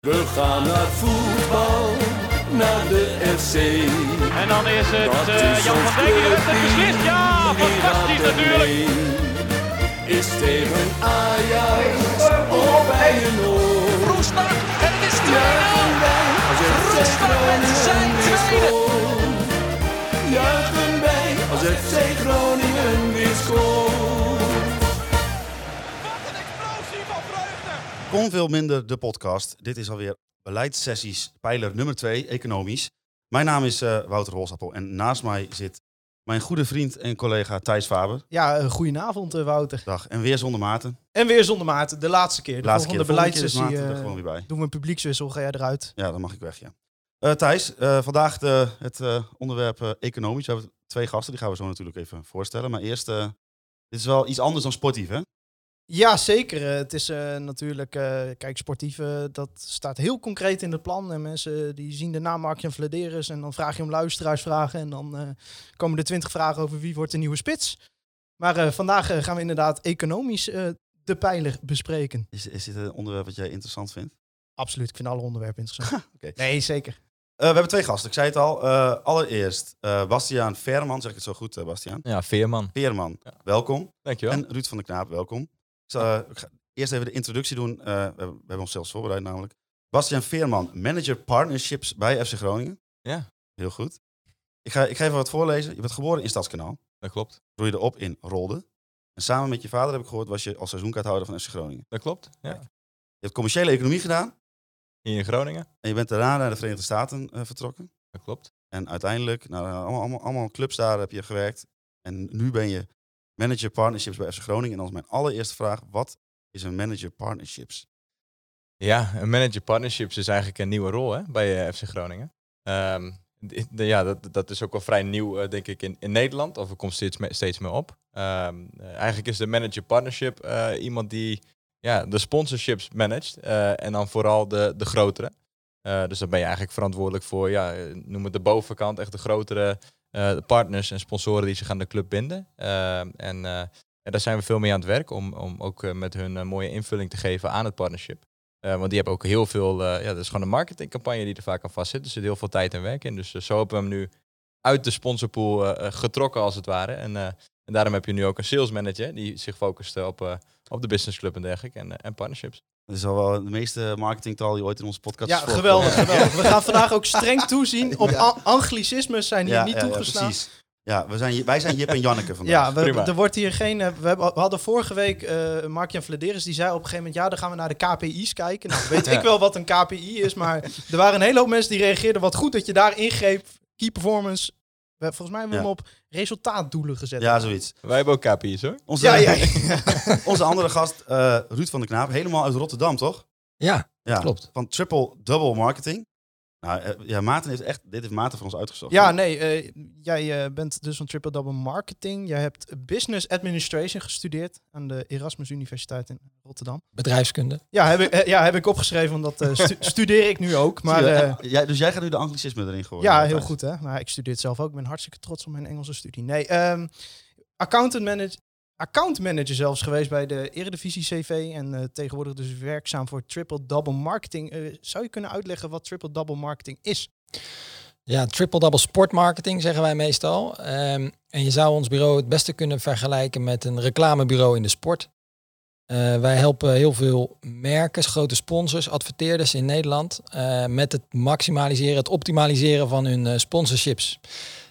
We gaan naar voetbal, naar de FC. En dan is het Dat eh, is Jan van Dijk die de wedstrijd clubteam, beslist. Ja, fantastisch natuurlijk. Is tegen Ajax of bij een oor. Roestak en het is 2-0. Juichen wij als FC Roestak met zijn tweede. Juichen wij als FC Groningen weer scoort. Kon veel minder de podcast. Dit is alweer beleidssessies pijler nummer 2, economisch. Mijn naam is eh, Wouter Holsappel en naast mij zit mijn goede vriend en collega Thijs Faber. Ja, uh, goedenavond uh, Wouter. Dag. En weer zonder Maarten. En weer zonder Maarten, de laatste keer. De Laatste keer. Keer is beleidssessie Maarten er gewoon weer bij. doen we een publiekswissel, ga jij eruit. Ja, dan mag ik weg, ja. Thijs, vandaag de, het onderwerp economisch. We hebben twee gasten, die gaan we zo natuurlijk even voorstellen. Maar eerst, dit is wel iets anders dan sportief, hè? Ja, zeker. Uh, het is uh, natuurlijk, uh, kijk, sportief, dat staat heel concreet in het plan. En mensen die zien de naam Mark-Jan Vladeris en dan vraag je om luisteraarsvragen. En dan komen er twintig vragen over wie wordt de nieuwe spits. Maar vandaag gaan we inderdaad economisch de pijler bespreken. Is, is dit een onderwerp wat jij interessant vindt? Absoluut, ik vind alle onderwerpen interessant. okay. Nee, zeker. we hebben twee gasten, ik zei het al. allereerst Bastiaan Verman, zeg ik het zo goed, Bastiaan? Ja, Veerman. Veerman, ja. welkom. Dankjewel. En Ruud van der Knaap, welkom. Ik zal uh, eerst even de introductie doen. Uh, we, hebben, we hebben ons zelfs voorbereid namelijk. Bastiaan Veerman, manager partnerships bij FC Groningen. Ja. Heel goed. Ik ga, ik ga even wat voorlezen. Je bent geboren in Stadskanaal. Dat klopt. Groeide op in Rolde. En samen met je vader, heb ik gehoord, was je als seizoenkaarthouder van FC Groningen. Dat klopt, ja. Je hebt commerciële economie gedaan. In Groningen. En je bent daarna naar de Verenigde Staten uh, vertrokken. Dat klopt. En uiteindelijk, nou, allemaal, allemaal, allemaal clubs daar heb je gewerkt. En nu ben je manager partnerships bij FC Groningen. En is mijn allereerste vraag, wat is een manager partnerships? Ja, een manager partnerships is eigenlijk een nieuwe rol hè, bij uh, FC Groningen. De, ja, dat, dat is ook wel vrij nieuw, uh, denk ik, in, in Nederland. Of er komt steeds, steeds meer op. Um, uh, eigenlijk is de manager partnership iemand die ja, de sponsorships managt. en dan vooral de, de grotere. dus dan ben je eigenlijk verantwoordelijk voor, ja, noem het de bovenkant, echt de grotere uh, partners en sponsoren die zich aan de club binden. Uh, en uh, daar zijn we veel mee aan het werk om, om ook met hun mooie invulling te geven aan het partnership. want die hebben ook heel veel, ja, dat is gewoon een marketingcampagne die er vaak aan vastzit. Dus er zit heel veel tijd en werk in. Dus zo hebben we hem nu uit de sponsorpool getrokken als het ware. En, en daarom heb je nu ook een sales manager die zich focust op, op de businessclub en dergelijke en, en partnerships. Dat is al wel de meeste marketingtaal die ooit in onze podcast Ja, geweldig, geweldig. We gaan vandaag ook streng toezien op Ja. anglicismes zijn hier Ja, niet ja, ja, toegestaan. precies. Ja, we zijn, wij zijn Jip en Janneke vandaag. Ja, we, er wordt hier geen. eh, We, hebben, we hadden vorige week uh, Mark-Jan Vladeris, die zei op een gegeven moment: ja, dan gaan we naar de KPI's kijken. Nou, weet Ja. ik wel wat een KPI is, maar er waren een hele hoop mensen die reageerden. Wat goed dat je daar ingreep. Key performance. We, volgens mij hebben we Ja. hem op resultaatdoelen gezet. Ja, zoiets. Wij hebben ook KPI's hoor. Onze, Ja, ja, ja. onze andere gast, eh, Ruud van der Knaap, helemaal uit Rotterdam, toch? Ja, Ja, klopt. Van Triple Double Marketing. Nou, eh, ja, Maarten heeft echt, dit heeft Maarten voor ons uitgezocht. Ja, nee, eh, jij eh, bent dus van Triple Double Marketing. Jij hebt Business Administration gestudeerd aan de Erasmus Universiteit in Rotterdam. Bedrijfskunde. Ja, heb ik, ja, heb ik opgeschreven, want dat eh, stu- studeer ik nu ook. Maar eh, dus jij gaat nu de anglicisme erin gooien. ja, heel goed hè. Maar ik studeer het zelf ook. Ik ben hartstikke trots op mijn Engelse studie. Nee, ehm accountant manager, account manager zelfs geweest bij de Eredivisie CV. En eh, tegenwoordig dus werkzaam voor Triple Double Marketing. Eh, zou je kunnen uitleggen wat Triple Double Marketing is? Ja, triple double sport marketing zeggen wij meestal. Ehm, en je zou ons bureau het beste kunnen vergelijken met een reclamebureau in de sport. Eh, wij helpen heel veel merken, grote sponsors, adverteerders in Nederland met het maximaliseren, het optimaliseren van hun sponsorships.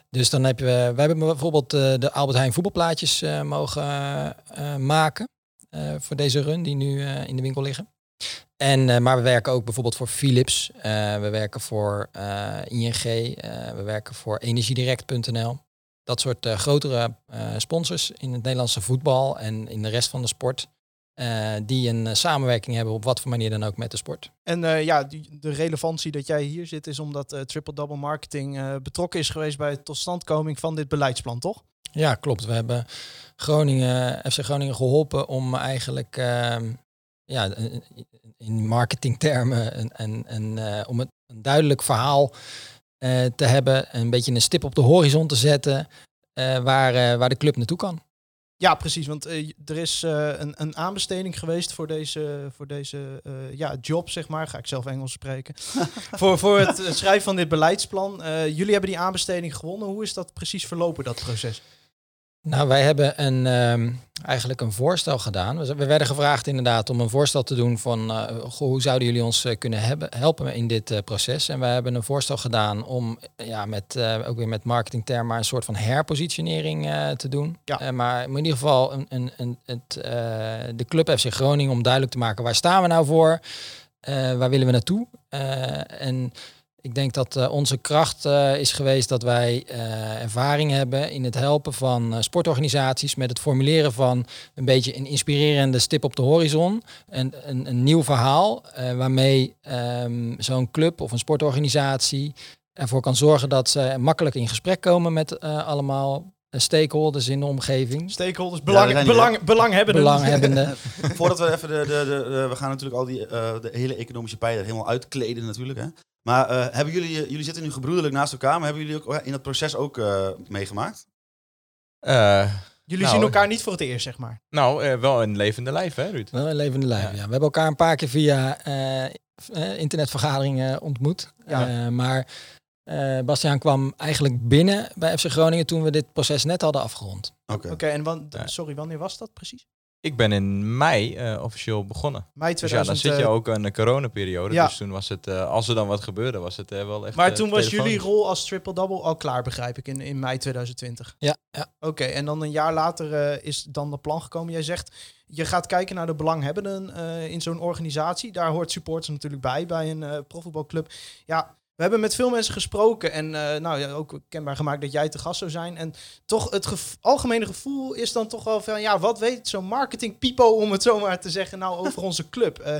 Dus dan heb je, wij hebben bijvoorbeeld eh, de Albert Heijn voetbalplaatjes eh, mogen eh, maken eh, voor deze run die nu eh, in de winkel liggen. En, eh, maar we werken ook bijvoorbeeld voor Philips, eh, we werken voor eh, ING, eh, we werken voor energiedirect.nl. Dat soort eh, grotere eh, sponsors in het Nederlandse voetbal en in de rest van de sport. Eh, die een eh, samenwerking hebben op wat voor manier dan ook met de sport. En eh, ja, die, de relevantie dat jij hier zit is omdat eh, Triple Double Marketing betrokken is geweest bij het totstandkoming van dit beleidsplan, toch? Ja, klopt. We hebben Groningen, FC Groningen geholpen om eigenlijk ehm, ja, in marketingtermen en, en, en om het, een duidelijk verhaal te hebben, een beetje een stip op de horizon te zetten waar, waar de club naartoe kan. Ja, precies. Want eh, er is eh, een, een aanbesteding geweest voor deze, voor deze eh, ja, job, zeg maar. Ga ik zelf Engels spreken. voor, voor het schrijven van dit beleidsplan. Jullie hebben die aanbesteding gewonnen. Hoe is dat precies verlopen, dat proces? Nou, wij hebben een, ehm, eigenlijk een voorstel gedaan. We werden gevraagd inderdaad om een voorstel te doen van eh, hoe zouden jullie ons eh, kunnen hebben, helpen in dit eh, proces. En wij hebben een voorstel gedaan om ja, met, ook weer met marketingtermen maar een soort van herpositionering te doen. Ja. Maar in ieder geval een, een, een, het, de Club FC Groningen om duidelijk te maken waar staan we nou voor, waar willen we naartoe. En ik denk dat eh, onze kracht eh, is geweest dat wij eh, ervaring hebben in het helpen van eh, sportorganisaties met het formuleren van een beetje een inspirerende stip op de horizon. En een, een nieuw verhaal eh, waarmee ehm, zo'n club of een sportorganisatie ervoor kan zorgen dat ze makkelijk in gesprek komen met eh, allemaal eh, stakeholders in de omgeving. Stakeholders, belang, belang, belanghebbenden. Belanghebbenden. Voordat we even de, de, de, de- we gaan natuurlijk al die eh, de hele economische pijler helemaal uitkleden natuurlijk. Hè? Maar eh, hebben jullie, eh, jullie zitten nu gebroederlijk naast elkaar, maar hebben jullie ook eh, in dat proces ook eh, meegemaakt? Eh, Jullie Nou, zien elkaar niet voor het eerst, zeg maar. nou, eh, wel een levende lijf, hè, Ruud? Wel een levende lijf, ja. Ja. We hebben elkaar een paar keer via internetvergaderingen ontmoet. Ja. Eh, maar eh Bastiaan kwam eigenlijk binnen bij FC Groningen toen we dit proces net hadden afgerond. Oké. Oké, en wan- Ja. sorry, wanneer was dat precies? Ik ben in mei eh, officieel begonnen. Mei Dus ja, 2000. dan zit je eh, ook in de coronaperiode. Ja. Dus toen was het, eh, als er dan wat gebeurde, was het wel echt maar toen was jullie rol als triple-double al klaar, begrijp ik, in, in mei 2020. Ja, ja. Oké, en dan een jaar later is dan het plan gekomen. Jij zegt, je gaat kijken naar de belanghebbenden eh, in zo'n organisatie. Daar hoort supporters natuurlijk bij, bij een eh profvoetbalclub. Ja, we hebben met veel mensen gesproken en eh, nou, ja, ook kenbaar gemaakt dat jij te gast zou zijn. En toch het algemene gevoel is dan toch wel van, ja, wat weet zo'n marketing pipo, om het zo maar te zeggen, nou over onze club. Eh,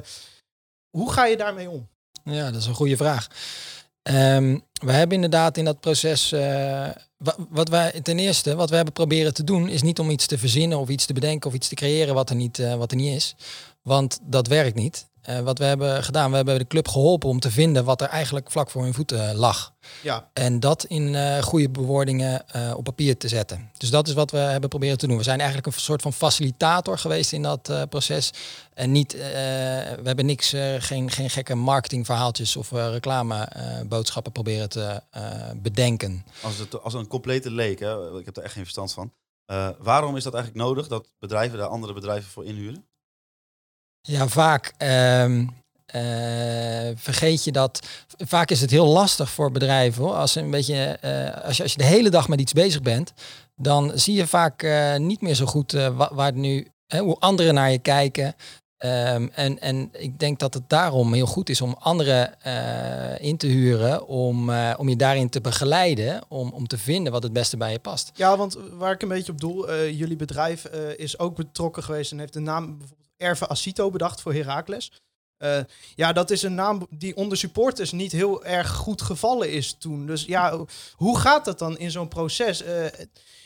hoe ga je daarmee om? Ja, dat is een goede vraag. Ehm, we hebben inderdaad in dat proces. eh, wa- wat wij ten eerste, wat we hebben proberen te doen, is niet om iets te verzinnen of iets te bedenken of iets te creëren wat er niet, wat er niet is. Want dat werkt niet. Eh, wat we hebben gedaan, we hebben de club geholpen om te vinden wat er eigenlijk vlak voor hun voeten lag. Ja, En dat in eh, goede bewoordingen eh, op papier te zetten. Dus dat is wat we hebben proberen te doen. We zijn eigenlijk een soort van facilitator geweest in dat eh, proces. En niet, eh, we hebben niks, eh, geen, geen gekke marketingverhaaltjes of eh, reclameboodschappen proberen te eh, bedenken. Als, het, als een complete leek, hè? ik heb er echt geen verstand van. Eh, waarom is dat eigenlijk nodig dat bedrijven daar andere bedrijven voor inhuren? Ja, vaak ehm, eh, vergeet je dat. Vaak is het heel lastig voor bedrijven. Hoor. Als, een beetje, eh, als, je, als je de hele dag met iets bezig bent, dan zie je vaak eh, niet meer zo goed wa- waar het nu, hoe anderen naar je kijken. Ehm, en, en ik denk dat het daarom heel goed is om anderen eh, in te huren, om, eh, om je daarin te begeleiden, om, om te vinden wat het beste bij je past. Ja, want waar ik een beetje op doel, eh, jullie bedrijf is ook betrokken geweest en heeft de naam bijvoorbeeld Erve Asito bedacht voor Heracles. Eh, ja, dat is een naam die onder supporters niet heel erg goed gevallen is toen. Dus ja, hoe gaat dat dan in zo'n proces?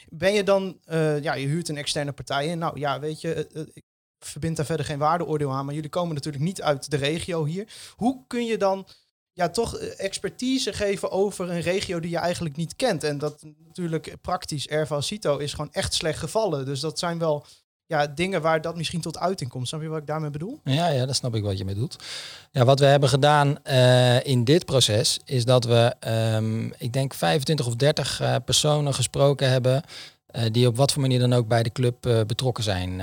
Ben je dan, ja, je huurt een externe partij in. Nou ja, weet je, eh, eh, ik verbind daar verder geen waardeoordeel aan, maar jullie komen natuurlijk niet uit de regio hier. Hoe kun je dan ja, toch eh, expertise geven over een regio die je eigenlijk niet kent. En dat natuurlijk praktisch Erva Cito is gewoon echt slecht gevallen. Dus dat zijn wel ja, dingen waar dat misschien tot uiting komt. Snap je wat ik daarmee bedoel? Ja, ja, dat snap ik wat je bedoelt. Ja, wat we hebben gedaan eh, in dit proces is dat we, ehm, ik denk, 25 of 30 eh, personen gesproken hebben. die op wat voor manier dan ook bij de club betrokken zijn.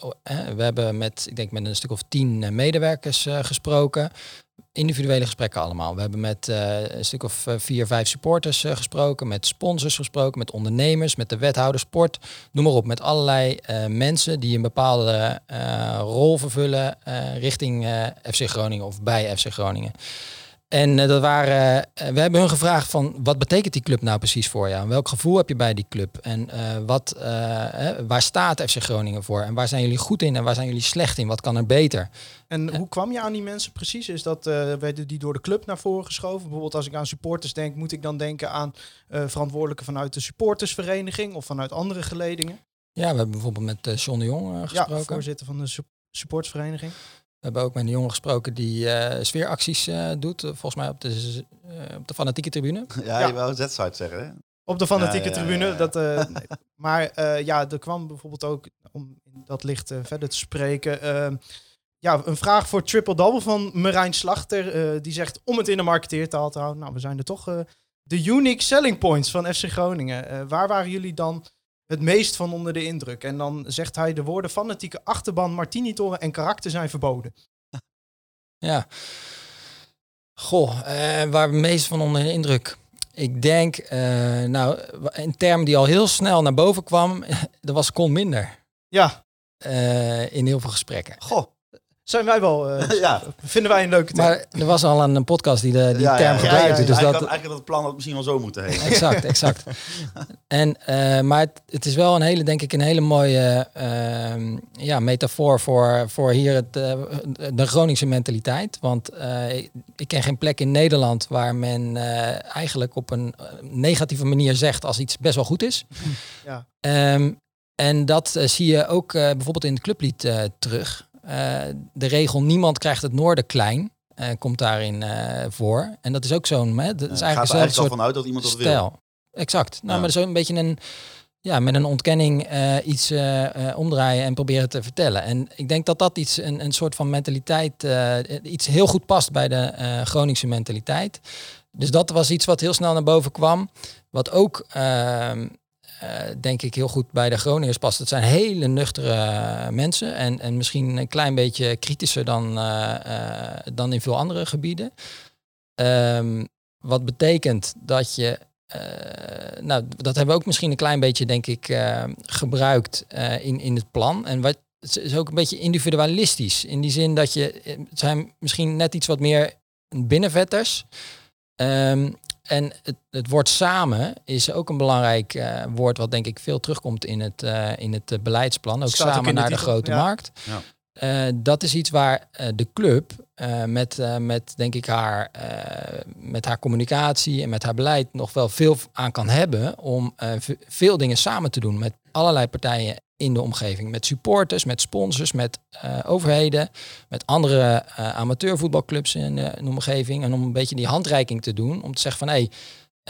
Oh, we hebben met, ik denk, met een stuk of 10 eh, medewerkers eh, gesproken. Individuele gesprekken allemaal. We hebben met eh, een stuk of vier, vijf supporters gesproken, met sponsors gesproken, met ondernemers, met de wethouder sport, noem maar op. Met allerlei mensen die een bepaalde rol vervullen richting FC Groningen of bij FC Groningen. En eh, dat waren, eh, we hebben hun gevraagd van wat betekent die club nou precies voor jou? Welk gevoel heb je bij die club? En eh, wat, waar staat FC Groningen voor? En waar zijn jullie goed in en waar zijn jullie slecht in? Wat kan er beter? En hoe kwam je aan die mensen precies? Is dat, werden die door de club naar voren geschoven? Bijvoorbeeld als ik aan supporters denk, moet ik dan denken aan verantwoordelijken vanuit de supportersvereniging of vanuit andere geledingen? Ja, we hebben bijvoorbeeld met John de Jong eh, Ja, gesproken. voorzitter van de su- supportersvereniging. We hebben ook met een jongen gesproken die eh, sfeeracties eh, doet. eh, volgens mij op de, op de fanatieke tribune. Ja, Ja. je wou Z-site zeggen, hè? Op de fanatieke Ja, ja, ja, tribune. ja. Dat, eh, nee. Maar eh, ja, er kwam bijvoorbeeld ook, om in dat licht verder te spreken, eh, ja, een vraag voor Triple Double van Marijn Slachter. eh, die zegt, om het in de marketeertaal te houden, nou, we zijn er toch, de unique selling points van FC Groningen. Eh, waar waren jullie dan het meest van onder de indruk? En dan zegt hij, de woorden fanatieke achterban, martini-toren en karakter zijn verboden. Ja. Goh, eh, waar we meest van onder de indruk. Ik denk, eh, nou, een term die al heel snel naar boven kwam, dat was kon minder. Ja, eh, in heel veel gesprekken. Goh, zijn wij wel, eh, ja. vinden wij een leuke term. Maar er was al een podcast die de, die ja, term ja, gebruikte. ja, ja. Dus eigenlijk, dat, had, eigenlijk had het plan had misschien wel zo moeten heten. exact, exact. En, eh, maar het, het is wel een hele, denk ik, een hele mooie ehm, ja, metafoor voor, voor hier het, eh, de Groningse mentaliteit. Want eh, ik, ken geen plek in Nederland waar men eh, eigenlijk op een negatieve manier zegt als iets best wel goed is. Ja. Ehm, en dat zie je ook eh, bijvoorbeeld in het clublied eh, terug. Eh, de regel niemand krijgt het noorden klein. eh, komt daarin eh, voor. En dat is ook zo'n... hè, Dat is Ja, gaat eigenlijk er eigenlijk soort vanuit dat iemand dat wil. Exact. Nou, Ja. maar zo een beetje een, ja, met een ontkenning iets omdraaien en proberen te vertellen. En ik denk dat dat iets, een, een soort van mentaliteit, iets heel goed past bij de Groningse mentaliteit. Dus dat was iets wat heel snel naar boven kwam. Wat ook, ehm, eh, denk ik, heel goed bij de Groningers past. Het zijn hele nuchtere eh, mensen en, en misschien een klein beetje kritischer dan, eh, eh, dan in veel andere gebieden. Ehm, wat betekent dat je eh, nou, dat hebben we ook misschien een klein beetje, denk ik, eh, gebruikt eh, in, in het plan. En wat het is ook een beetje individualistisch. In die zin dat je, eh, het zijn misschien net iets wat meer binnenvetters. Ehm, en het, het woord samen is ook een belangrijk eh, woord wat denk ik veel terugkomt in het, eh, in het eh, beleidsplan. Ook Staat samen naar de grote ja. markt. Ja. Eh, dat is iets waar de club eh, met, eh, met, denk ik, haar, eh, met haar communicatie en met haar beleid nog wel veel aan kan hebben om eh, veel dingen samen te doen met allerlei partijen in de omgeving. Met supporters, met sponsors, met eh, overheden, met andere eh, amateurvoetbalclubs in de, in de omgeving. En om een beetje die handreiking te doen, om te zeggen van hé, hey,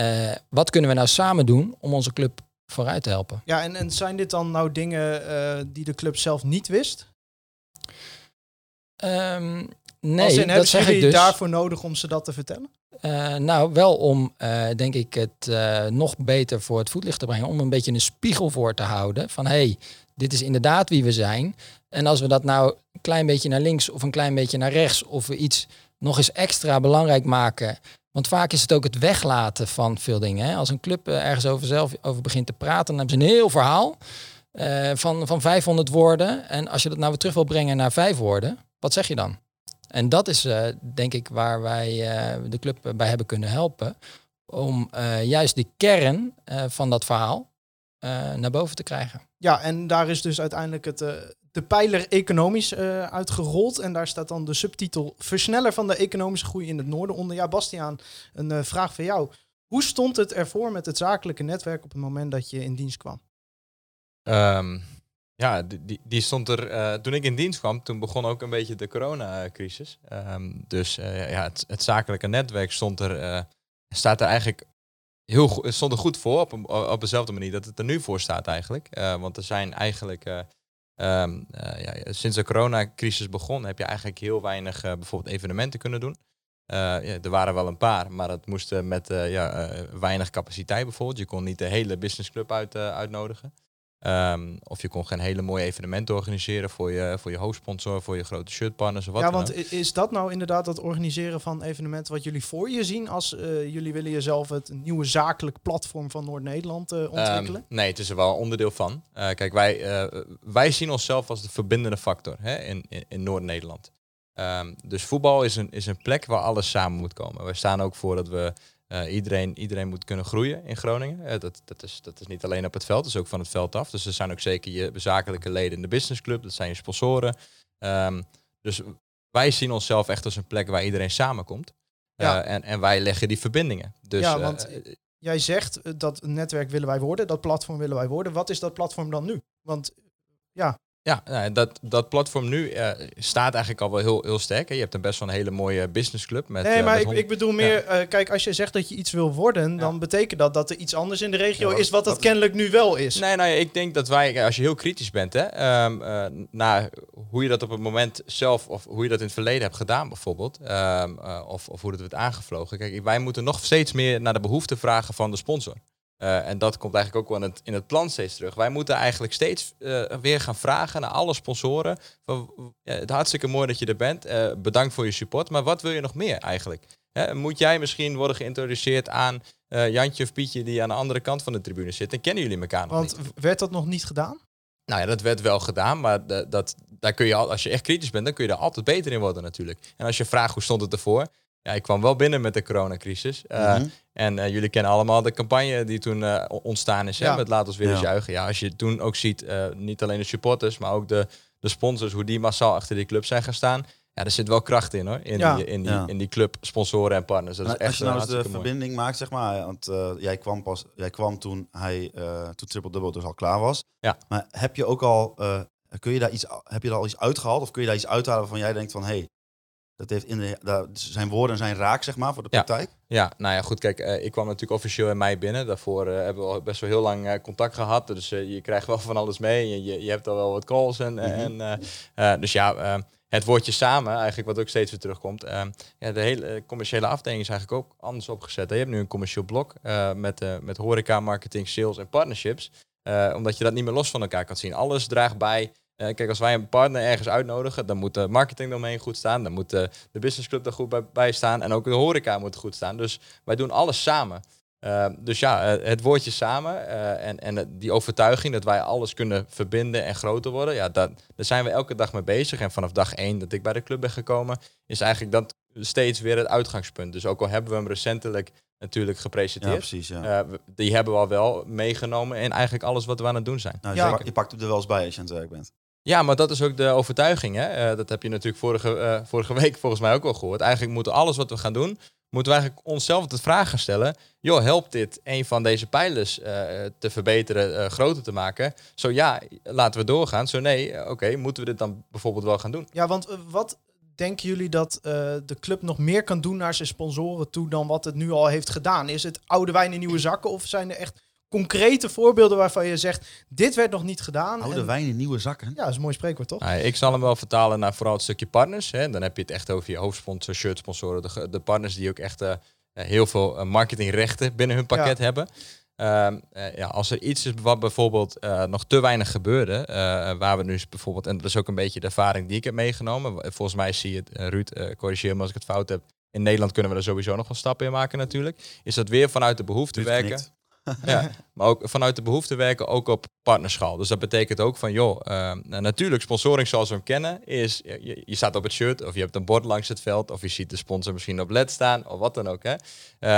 eh, wat kunnen we nou samen doen om onze club vooruit te helpen? Ja, en, en zijn dit dan nou dingen eh, die de club zelf niet wist? Ehm, nee, Als in, dat hebben zeg ik dus. daarvoor nodig om ze dat te vertellen? Eh, nou, wel om, eh, denk ik, het eh, nog beter voor het voetlicht te brengen. Om een beetje een spiegel voor te houden. Van hé, hey, dit is inderdaad wie we zijn. En als we dat nou een klein beetje naar links of een klein beetje naar rechts. Of we iets nog eens extra belangrijk maken. Want vaak is het ook het weglaten van veel dingen. Hè? Als een club ergens over zelf over begint te praten, dan hebben ze een heel verhaal. van, van 500 woorden. En als je dat nou weer terug wil brengen naar vijf woorden, wat zeg je dan? En dat is eh, denk ik waar wij eh, de club bij hebben kunnen helpen. Om eh, juist die kern eh, van dat verhaal eh, naar boven te krijgen. Ja, en daar is dus uiteindelijk het, de pijler economisch eh, uitgerold. En daar staat dan de subtitel Versneller van de economische groei in het noorden onder. Ja, Bastiaan, een eh, vraag voor jou. Hoe stond het ervoor met het zakelijke netwerk op het moment dat je in dienst kwam? Ehm, ja, die, die, stond er eh, toen ik in dienst kwam. Toen begon ook een beetje de coronacrisis. Ehm, dus eh, ja, het, het zakelijke netwerk stond er, eh, staat er eigenlijk heel goed, stond er goed voor op, op dezelfde manier dat het er nu voor staat eigenlijk. Want er zijn eigenlijk eh, ehm, eh, ja, sinds de coronacrisis begon heb je eigenlijk heel weinig bijvoorbeeld evenementen kunnen doen. Ja, er waren wel een paar, maar dat moest met ja, weinig capaciteit bijvoorbeeld. Je kon niet de hele businessclub uit, uitnodigen. Ehm, of je kon geen hele mooie evenementen organiseren voor je, voor je hoofdsponsor, voor je grote shirtpartners of wat ja, dan want ook. is dat nou inderdaad het organiseren van evenementen wat jullie voor je zien als eh, jullie willen jezelf het nieuwe zakelijk platform van Noord-Nederland eh, ontwikkelen? Ehm, nee, het is er wel onderdeel van. Eh, kijk, wij, wij zien onszelf als de verbindende factor hè, in, in, in Noord-Nederland. Ehm, dus voetbal is een, is een plek waar alles samen moet komen. We staan ook voor dat we eh, iedereen, iedereen moet kunnen groeien in Groningen. Eh, dat, dat, is, dat is niet alleen op het veld, dat is ook van het veld af. Dus er zijn ook zeker je zakelijke leden in de businessclub, dat zijn je sponsoren. Ehm, dus wij zien onszelf echt als een plek waar iedereen samenkomt. Eh, Ja. en, en wij leggen die verbindingen. Dus, Ja, want Jij zegt dat netwerk willen wij worden, dat platform willen wij worden. Wat is dat platform dan nu? Want Ja, Ja, nou, dat, dat platform nu eh, staat eigenlijk al wel heel, heel sterk. Hè. Je hebt een best wel een hele mooie businessclub. Met, Nee, eh, maar met ik, bedoel meer, eh, kijk, als je zegt dat je iets wil worden, dan betekent dat dat er iets anders in de regio Ja, is wat dat kennelijk nu wel is. Nee, nou ja, ik denk dat wij, als je heel kritisch bent, hè, eh, naar hoe je dat op het moment zelf, of hoe je dat in het verleden hebt gedaan bijvoorbeeld, ehm, eh, of, of hoe dat werd aangevlogen. Kijk, wij moeten nog steeds meer naar de behoeften vragen van de sponsor. Eh, en dat komt eigenlijk ook wel in het, in het plan steeds terug. Wij moeten eigenlijk steeds eh, weer gaan vragen naar alle sponsoren. Van, ja, het hartstikke mooi dat je er bent. eh, bedankt voor je support. Maar wat wil je nog meer eigenlijk? Hè, moet jij misschien worden geïntroduceerd aan Jantje of Pietje die aan de andere kant van de tribune zit? En kennen jullie elkaar nog Want niet? werd dat nog niet gedaan? Nou ja, dat werd wel gedaan, maar dat, daar kun je al, als je echt kritisch bent, dan kun je daar altijd beter in worden natuurlijk. En als je vraagt hoe stond het ervoor, ja, ik kwam wel binnen met de coronacrisis. Eh, Mhm. En eh, jullie kennen allemaal de campagne die toen eh, ontstaan is, hè, met Laat ons weer eens Ja. juichen. Ja, als je toen ook ziet, eh, niet alleen de supporters, maar ook de, de sponsors, hoe die massaal achter die club zijn gaan staan. Ja, er zit wel kracht in hoor, in, Ja. die, in, die, Ja. in die club, sponsoren en partners. Dat is echt als je nou eens de mooi. verbinding maakt, zeg maar, want eh, jij kwam pas, jij kwam toen hij, eh toen Triple Double dus al klaar was. Ja. Maar heb je ook al, eh, kun je daar iets, heb je daar al iets uitgehaald of kun je daar iets uithalen waarvan jij denkt van, hé, hey, dat heeft in de, daar, zijn woorden zijn raak, zeg maar, voor de praktijk? Ja, nou ja, goed. Kijk, eh, ik kwam natuurlijk officieel in mei binnen. Daarvoor eh, hebben we al best wel heel lang eh, contact gehad. Dus je krijgt wel van alles mee. Je, je, je hebt al wel wat calls. En, en, eh, dus ja, het woordje samen, eigenlijk wat ook steeds weer terugkomt. ja, de hele commerciële afdeling is eigenlijk ook anders opgezet. Je hebt nu een commercieel blok met, met horeca, marketing, sales en partnerships. Omdat je dat niet meer los van elkaar kan zien. Alles draagt bij. Eh, kijk, als wij een partner ergens uitnodigen, dan moet de marketing eromheen goed staan. Dan moet de, de businessclub er goed bij, bij staan. En ook de horeca moet goed staan. Dus wij doen alles samen. Uh, dus ja, uh, het woordje samen uh, en, en die overtuiging dat wij alles kunnen verbinden en groter worden, ja, dat, daar zijn we elke dag mee bezig. En vanaf dag één dat ik bij de club ben gekomen, is eigenlijk dat steeds weer het uitgangspunt. Dus ook al hebben we hem recentelijk natuurlijk gepresenteerd, Ja, precies, ja. uh, die hebben we al wel meegenomen in eigenlijk alles wat we aan het doen zijn. Nou, Ja. je, pak- je pakt er wel eens bij als je aan het werk bent. Ja, maar dat is ook de overtuiging. Hè? Uh, dat heb je natuurlijk vorige, uh, vorige week volgens mij ook wel gehoord. Eigenlijk moeten alles wat we gaan doen, moeten we eigenlijk onszelf de vraag gaan stellen. Joh, helpt dit een van deze pijlers uh, te verbeteren, groter te maken? Zo ja, laten we doorgaan. Zo nee, oké, moeten we dit dan bijvoorbeeld wel gaan doen? Ja, want wat denken jullie dat de club nog meer kan doen naar zijn sponsoren toe dan wat het nu al heeft gedaan? Is het oude wijn in nieuwe zakken of zijn er echt concrete voorbeelden waarvan je zegt, dit werd nog niet gedaan? Oude en... wijn in nieuwe zakken? Ja, dat is een mooi spreekwoord, toch? Nou, ik zal hem wel vertalen naar vooral het stukje partners. Hè. Dan heb je het echt over je hoofdsponsor, shirtsponsoren, de, de partners die ook echt uh, heel veel uh, marketingrechten binnen hun pakket ja. hebben. Uh, uh, ja, als er iets is wat bijvoorbeeld uh, nog te weinig gebeurde, uh, waar we nu bijvoorbeeld, en dat is ook een beetje de ervaring die ik heb meegenomen. Volgens mij zie je het, uh, Ruud, corrigeer me als ik het fout heb. In Nederland kunnen we er sowieso nog wel stappen in maken natuurlijk. Is dat weer vanuit de behoefte Ruud werken. Ja, maar ook vanuit de behoefte werken ook op partnerschaal. Dus dat betekent ook van, joh, uh, natuurlijk sponsoring zoals we hem kennen, is je, je, staat op het shirt of je hebt een bord langs het veld of je ziet de sponsor misschien op LED staan of wat dan ook. Hè.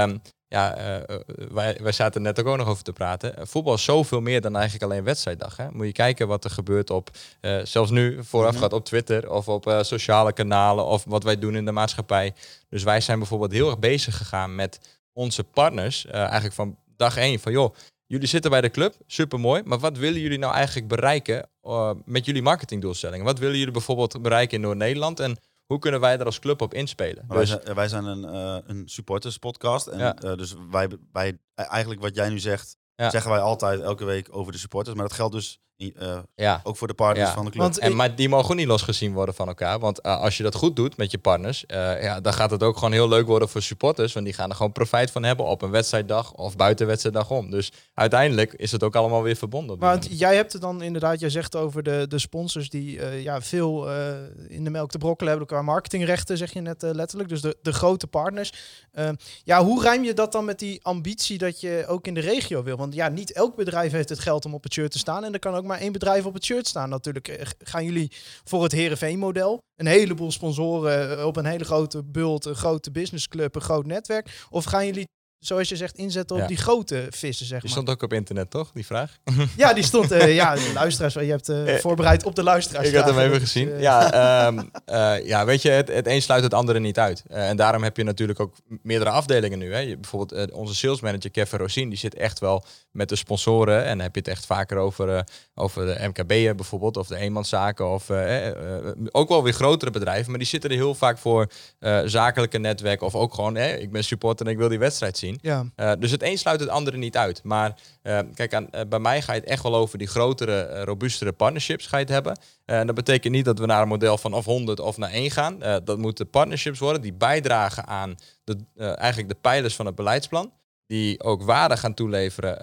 Um, ja, uh, wij, wij zaten net ook, ook nog over te praten. Voetbal is zoveel meer dan eigenlijk alleen wedstrijddag. Hè. Moet je kijken wat er gebeurt op, uh, zelfs nu vooraf gaat op Twitter of op uh, sociale kanalen of wat wij doen in de maatschappij. Dus wij zijn bijvoorbeeld heel erg bezig gegaan met onze partners, eigenlijk van dag één, van joh, jullie zitten bij de club, supermooi, maar wat willen jullie nou eigenlijk bereiken uh, met jullie marketingdoelstellingen? Wat willen jullie bijvoorbeeld bereiken in Noord-Nederland en hoe kunnen wij daar als club op inspelen? Dus, wij, zijn, wij zijn een, uh, een supporters podcast. En Ja. uh, dus wij, wij, eigenlijk wat jij nu zegt, Ja. zeggen wij altijd elke week over de supporters. Maar dat geldt dus uh, Ja. ook voor de partners Ja. van de club. Want- En, Ik- maar die mogen ook niet losgezien worden van elkaar. Want uh, als je dat goed doet met je partners, uh, ja, dan gaat het ook gewoon heel leuk worden voor supporters. Want die gaan er gewoon profijt van hebben op een wedstrijddag of buiten wedstrijddag om. Dus uiteindelijk is het ook allemaal weer verbonden. Maar jij hebt het dan inderdaad, jij zegt over de, de sponsors die eh, ja, veel eh, in de melk te brokkelen hebben qua marketingrechten, zeg je net eh, letterlijk. Dus de, de grote partners. Eh, ja, hoe rijm je dat dan met die ambitie dat je ook in de regio wil? Want ja, niet elk bedrijf heeft het geld om op het shirt te staan. En er kan ook maar één bedrijf op het shirt staan. Natuurlijk eh, gaan jullie voor het Herenveen-model. Een heleboel sponsoren eh, op een hele grote bult, een grote businessclub, een groot netwerk. Of gaan jullie zoals je zegt, inzetten op Ja. die grote vissen, zeg Die maar. stond ook op internet, toch? Die vraag? Ja, die stond, eh, ja, de luisteraars, je hebt eh, Eh, voorbereid op de luisteraars. Ik had hem even dus, gezien. Ja, ehm, eh, ja, weet je, het, het een sluit het andere niet uit. En daarom heb je natuurlijk ook meerdere afdelingen nu. Hè. Je, bijvoorbeeld onze salesmanager Kevin Rosien, die zit echt wel met de sponsoren. En dan heb je het echt vaker over, over de MKB'en bijvoorbeeld, of de eenmanszaken. Of ook wel weer grotere bedrijven, maar die zitten er heel vaak voor zakelijke netwerken. Of ook gewoon, ik ben supporter en ik wil die wedstrijd zien. Ja, Eh, dus het een sluit het andere niet uit. Maar eh, kijk, aan, eh, bij mij ga je het echt wel over die grotere, robuustere partnerships ga je het hebben. En dat betekent niet dat we naar een model van of 100 of naar 1 gaan. Dat moeten partnerships worden die bijdragen aan de, eigenlijk de pijlers van het beleidsplan. Die ook waarde gaan toeleveren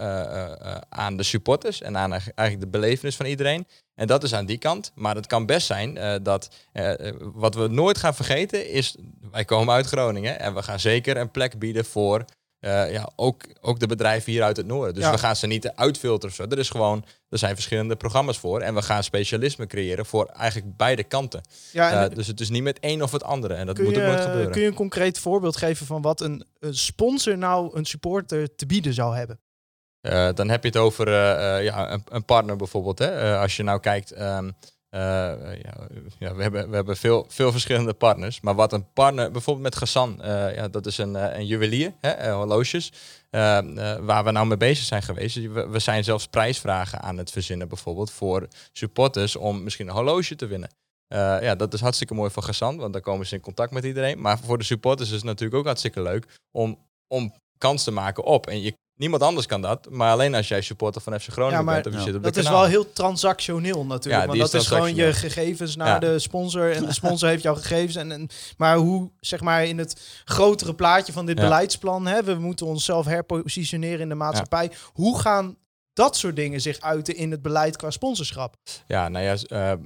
aan de supporters en aan eigenlijk de belevenis van iedereen. En dat is aan die kant. Maar het kan best zijn dat wat we nooit gaan vergeten is, wij komen uit Groningen en we gaan zeker een plek bieden voor eh, ja, ook, ook de bedrijven hier uit het noorden. Dus Ja. we gaan ze niet uitfilteren zo. Er is gewoon, er zijn verschillende programma's voor. En we gaan specialisme creëren voor eigenlijk beide kanten. ja Eh, dus het is niet met één of het andere. En dat moet ook nooit gebeuren. kun je een concreet voorbeeld geven van wat een, een sponsor nou een supporter te bieden zou hebben? Eh, dan heb je het over ja, een, een partner bijvoorbeeld. Hè? Als je nou kijkt, ehm, eh, ja, ja, we hebben, we hebben veel, veel verschillende partners. Maar wat een partner, bijvoorbeeld met Gassan, eh, ja, dat is een, eh, een juwelier, hè, eh, horloges, eh, eh, waar we nou mee bezig zijn geweest. We, we zijn zelfs prijsvragen aan het verzinnen bijvoorbeeld voor supporters om misschien een horloge te winnen. Eh, ja, dat is hartstikke mooi voor Gassan, want dan komen ze in contact met iedereen. Maar voor de supporters is het natuurlijk ook hartstikke leuk om, om kans te maken op. En je, niemand anders kan dat, maar alleen als jij supporter van FC Groningen Ja, maar bent of je Ja. zit op Dat is wel heel transactioneel natuurlijk. Ja, want dat is gewoon je gegevens naar de sponsor. En de sponsor heeft jouw gegevens. En, en, maar hoe, zeg maar, in het grotere plaatje van dit beleidsplan... Hè, we moeten onszelf herpositioneren in de maatschappij. Hoe gaan dat soort dingen zich uiten in het beleid qua sponsorschap? Ja, nou ja, eh,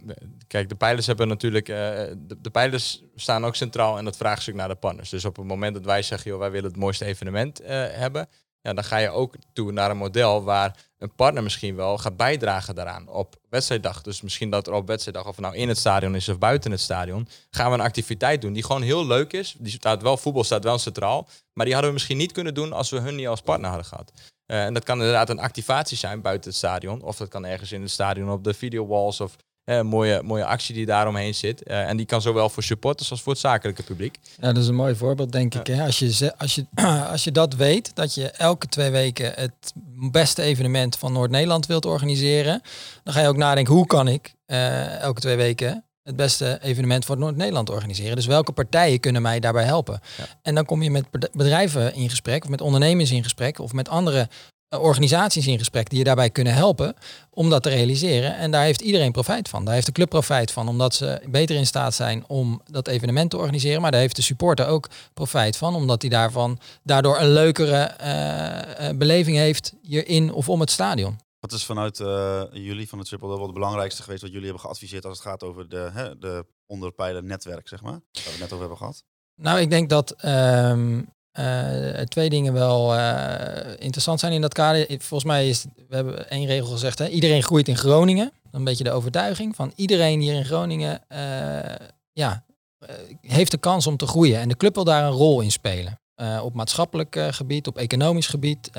kijk, de pijlers hebben natuurlijk. eh, de, de pijlers staan ook centraal in het vraagstuk naar de partners. Dus op het moment dat wij zeggen, joh, wij willen het mooiste evenement eh, hebben. Ja, dan ga je ook toe naar een model waar een partner misschien wel gaat bijdragen daaraan op wedstrijddag. Dus misschien dat er op wedstrijddag, of nou in het stadion is of buiten het stadion, gaan we een activiteit doen die gewoon heel leuk is. Die staat wel, voetbal staat wel centraal, maar die hadden we misschien niet kunnen doen als we hun niet als partner hadden gehad. Eh, en dat kan inderdaad een activatie zijn buiten het stadion. Of dat kan ergens in het stadion op de video walls. Of eh, een mooie, mooie actie die daaromheen zit. Eh, en die kan zowel voor supporters als voor het zakelijke publiek. Ja, dat is een mooi voorbeeld, denk ik. Hè? Als, je, als, je, als je dat weet, dat je elke twee weken het beste evenement van Noord-Nederland wilt organiseren, dan ga je ook nadenken, hoe kan ik eh, elke twee weken het beste evenement voor Noord-Nederland organiseren? Dus welke partijen kunnen mij daarbij helpen? Ja. En dan kom je met bed- bedrijven in gesprek, of met ondernemers in gesprek, of met andere eh, organisaties in gesprek die je daarbij kunnen helpen om dat te realiseren. En daar heeft iedereen profijt van. Daar heeft de club profijt van, omdat ze beter in staat zijn om dat evenement te organiseren. Maar daar heeft de supporter ook profijt van, omdat hij daarvan daardoor een leukere eh, eh, beleving heeft hierin of om het stadion. Wat is vanuit eh, jullie van het Triple Double het belangrijkste geweest wat jullie hebben geadviseerd als het gaat over de, hè, de onderpijler netwerk, zeg maar? Waar we het net over hebben gehad. Nou, ik denk dat ehm, eh, twee dingen wel eh, interessant zijn in dat kader. Volgens mij is, we hebben één regel gezegd, hè, iedereen groeit in Groningen. Een beetje de overtuiging van iedereen hier in Groningen eh, ja, heeft de kans om te groeien. En de club wil daar een rol in spelen. Op maatschappelijk gebied, op economisch gebied.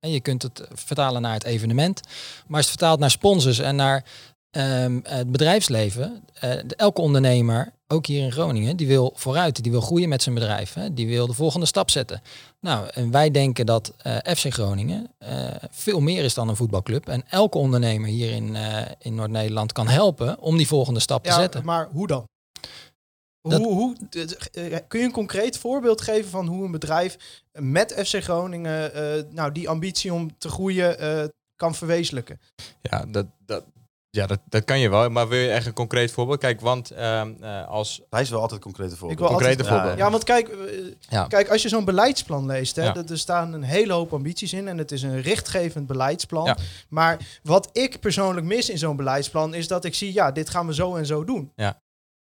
en je kunt het vertalen naar het evenement. Maar het vertaalt naar sponsors en naar ehm, het bedrijfsleven, eh, de- elke ondernemer, ook hier in Groningen, die wil vooruit, die wil groeien met zijn bedrijf, hè, die wil de volgende stap zetten. Nou, en wij denken dat eh, FC Groningen eh, veel meer is dan een voetbalclub. En elke ondernemer hier in, eh, in Noord-Nederland kan helpen om die volgende stap te Ja, zetten. maar hoe dan? Dat- Hoe, hoe, eh, kun je een concreet voorbeeld geven van hoe een bedrijf met FC Groningen eh, nou, die ambitie om te groeien eh, kan verwezenlijken? Ja, dat, ja dat, dat kan je wel. Maar wil je echt een concreet voorbeeld? Kijk, want ehm, eh, als Hij is wel altijd concrete Ik voorbeeld. wil concrete altijd- voorbeeld. Ja, want kijk, eh, Ja. kijk als je zo'n beleidsplan leest, hè, Ja. dat, er staan een hele hoop ambities in en het is een richtgevend beleidsplan. Ja. Maar wat ik persoonlijk mis in zo'n beleidsplan is dat ik zie, ja, dit gaan we zo en zo doen. Ja.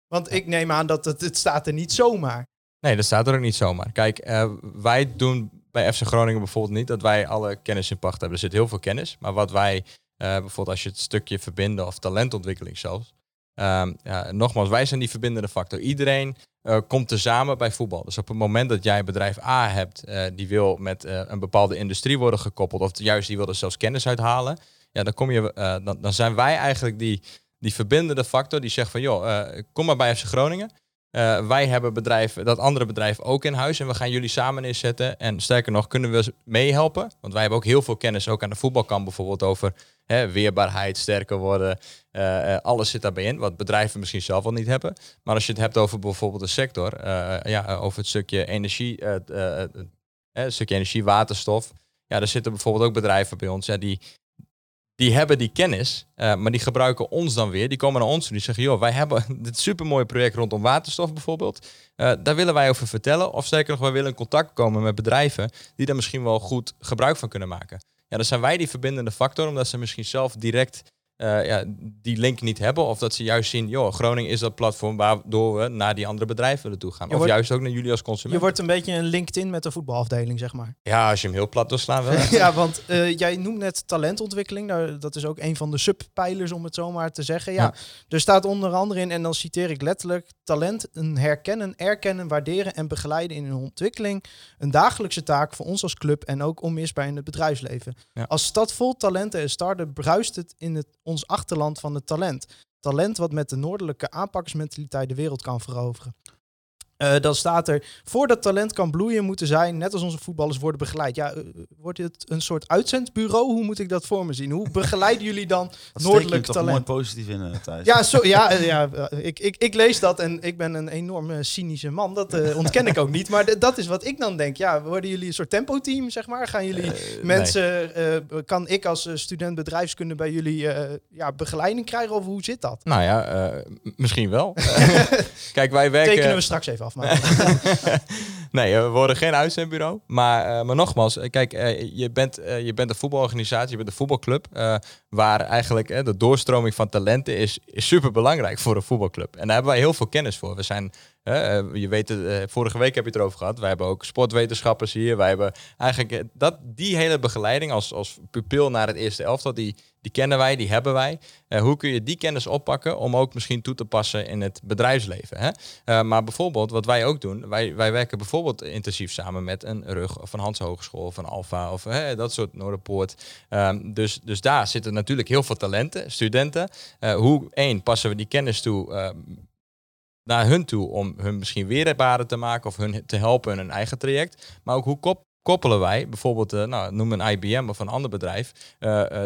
Want ik neem aan dat het, het staat er niet zomaar. Nee, dat staat er ook niet zomaar. Kijk, eh, wij doen bij FC Groningen bijvoorbeeld niet dat wij alle kennis in pacht hebben. Er zit heel veel kennis. Maar wat wij, bijvoorbeeld als je het stukje verbinden of talentontwikkeling zelfs. ehm, ja, nogmaals, wij zijn die verbindende factor. Iedereen eh, komt tezamen bij voetbal. Dus op het moment dat jij bedrijf A hebt, eh, die wil met eh, een bepaalde industrie worden gekoppeld, of juist die wil er zelfs kennis uithalen, ja, dan, kom je, eh, dan, dan zijn wij eigenlijk die, die verbindende factor die zegt van, joh, eh, kom maar bij FC Groningen. Eh, wij hebben bedrijf, dat andere bedrijf ook in huis en we gaan jullie samen neerzetten. En sterker nog, kunnen we meehelpen? Want wij hebben ook heel veel kennis, ook aan de voetbalkant bijvoorbeeld, over hè, weerbaarheid, sterker worden. Eh, eh, alles zit daarbij in, wat bedrijven misschien zelf al niet hebben. Maar als je het hebt over bijvoorbeeld de sector, ja, over het stukje energie, het stukje energie, waterstof. Ja, er zitten bijvoorbeeld ook bedrijven bij ons ja, die, die hebben die kennis, eh, maar die gebruiken ons dan weer. Die komen naar ons en die zeggen, joh, wij hebben dit supermooie project rondom waterstof bijvoorbeeld. Eh, daar willen wij over vertellen. Of zeker nog, wij willen in contact komen met bedrijven die daar misschien wel goed gebruik van kunnen maken. Ja, dan zijn wij die verbindende factor, omdat ze misschien zelf direct eh, ja, die link niet hebben. Of dat ze juist zien, joh, Groningen is dat platform waardoor we naar die andere bedrijven willen toe gaan. Je of wordt- juist ook naar jullie als consument. Je wordt een beetje een LinkedIn met de voetbalafdeling, zeg maar. Ja, als je hem heel plat doorslaan wel. ja, want eh, jij noemt net talentontwikkeling. Nou, dat is ook een van de subpijlers, om het zo maar te zeggen. Ja, Ja. Er staat onder andere in, en dan citeer ik letterlijk... talent een herkennen, erkennen, waarderen en begeleiden in hun ontwikkeling. Een dagelijkse taak voor ons als club en ook onmisbaar in het bedrijfsleven. Ja. Als stad vol talenten en starten bruist het in het, ons achterland van het talent. Talent wat met de noordelijke aanpakkersmentaliteit de wereld kan veroveren. Eh, dan staat er, voordat talent kan bloeien, moeten zij, net als onze voetballers, worden begeleid. Ja, eh, wordt het een soort uitzendbureau? Hoe moet ik dat voor me zien? Hoe begeleiden jullie dan Dat noordelijk toch mooi talent? positief in, eh, Thijs. Ja, zo, ja, ja ik, ik, ik lees dat en ik ben een enorme cynische man. Dat ontken ik ook niet. Maar dat is wat ik dan denk. Ja, worden jullie een soort tempo-team, zeg maar? Gaan jullie mensen, eh, kan ik als student bedrijfskunde bij jullie eh, ja, begeleiding krijgen? Of hoe zit dat? Nou ja, eh, misschien wel. Kijk, wij werken... Tekenen we straks even nee, we worden geen uitzendbureau. Maar, eh, maar nogmaals, eh, kijk, eh, je, bent, eh, je bent een voetbalorganisatie, je bent een voetbalclub. Waar eigenlijk eh, de doorstroming van talenten is, is super belangrijk voor een voetbalclub. En daar hebben wij heel veel kennis voor. We zijn, eh, eh, je weet het, eh, vorige week heb je het erover gehad. Wij hebben ook sportwetenschappers hier. Wij hebben eigenlijk eh, dat, die hele begeleiding als, als pupil naar het eerste elftal, die, die kennen wij, die hebben wij. Hoe kun je die kennis oppakken om ook misschien toe te passen in het bedrijfsleven? Hè? Maar bijvoorbeeld, wat wij ook doen, wij, wij werken bijvoorbeeld intensief samen met een rug of een Hans Hogeschool of een Alfa of hè, dat soort Noorderpoort. Ehm, dus, dus daar zitten natuurlijk heel veel talenten, studenten. Eh, hoe, één, passen we die kennis toe ehm, naar hun toe om hun misschien weerbaarder te maken of hun te helpen in hun eigen traject. Maar ook hoe kop- koppelen wij, bijvoorbeeld, eh, nou, noem een IBM of een ander bedrijf, eh,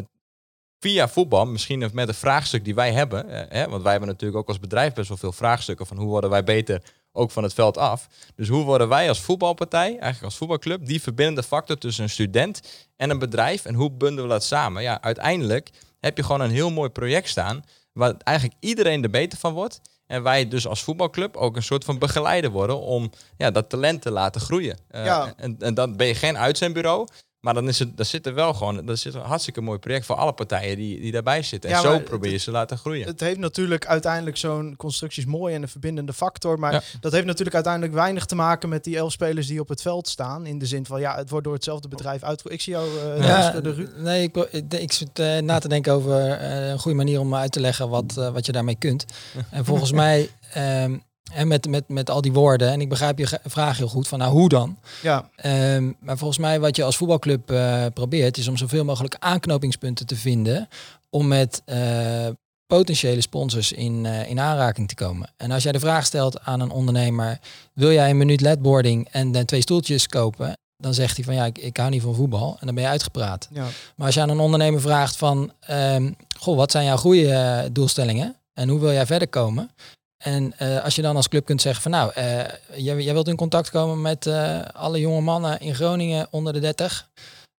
via voetbal, misschien met een vraagstuk die wij hebben. hè, want wij hebben natuurlijk ook als bedrijf best wel veel vraagstukken van hoe worden wij beter ook van het veld af. Dus hoe worden wij als voetbalpartij, eigenlijk als voetbalclub, die verbindende factor tussen een student en een bedrijf en hoe bundelen we dat samen? Ja, uiteindelijk heb je gewoon een heel mooi project staan waar eigenlijk iedereen er beter van wordt. En wij dus als voetbalclub ook een soort van begeleider worden om ja, dat talent te laten groeien. Eh, Ja. en, en dan ben je geen uitzendbureau, maar dan is het, daar zit er wel gewoon, dat zit een hartstikke mooi project voor alle partijen die, die daarbij zitten. En Ja, zo probeer je ze te laten groeien. Het heeft natuurlijk uiteindelijk zo'n constructie is mooi en een verbindende factor. Maar Ja. dat heeft natuurlijk uiteindelijk weinig te maken met die elf spelers die op het veld staan. In de zin van ja, het wordt door hetzelfde bedrijf uitgevoerd. Ik zie jou, eh Ja, de Ruud. nee, ik, ik, ik zit eh, na te denken over eh, een goede manier om uit te leggen wat, wat je daarmee kunt. En volgens mij, ehm, en met, met, met al die woorden, en ik begrijp je vraag heel goed van nou hoe dan? Ja, Ehm, maar volgens mij wat je als voetbalclub eh, probeert is om zoveel mogelijk aanknopingspunten te vinden om met eh, potentiële sponsors in, eh, in aanraking te komen. En als jij de vraag stelt aan een ondernemer, wil jij een minuut ledboarding en dan twee stoeltjes kopen? Dan zegt hij van ja, ik, ik hou niet van voetbal en dan ben je uitgepraat. ja. Maar als je aan een ondernemer vraagt van, ehm, goh, wat zijn jouw goede doelstellingen en hoe wil jij verder komen? En eh, als je dan als club kunt zeggen van nou, eh, jij, wilt in contact komen met eh, alle jonge mannen in Groningen onder de 30.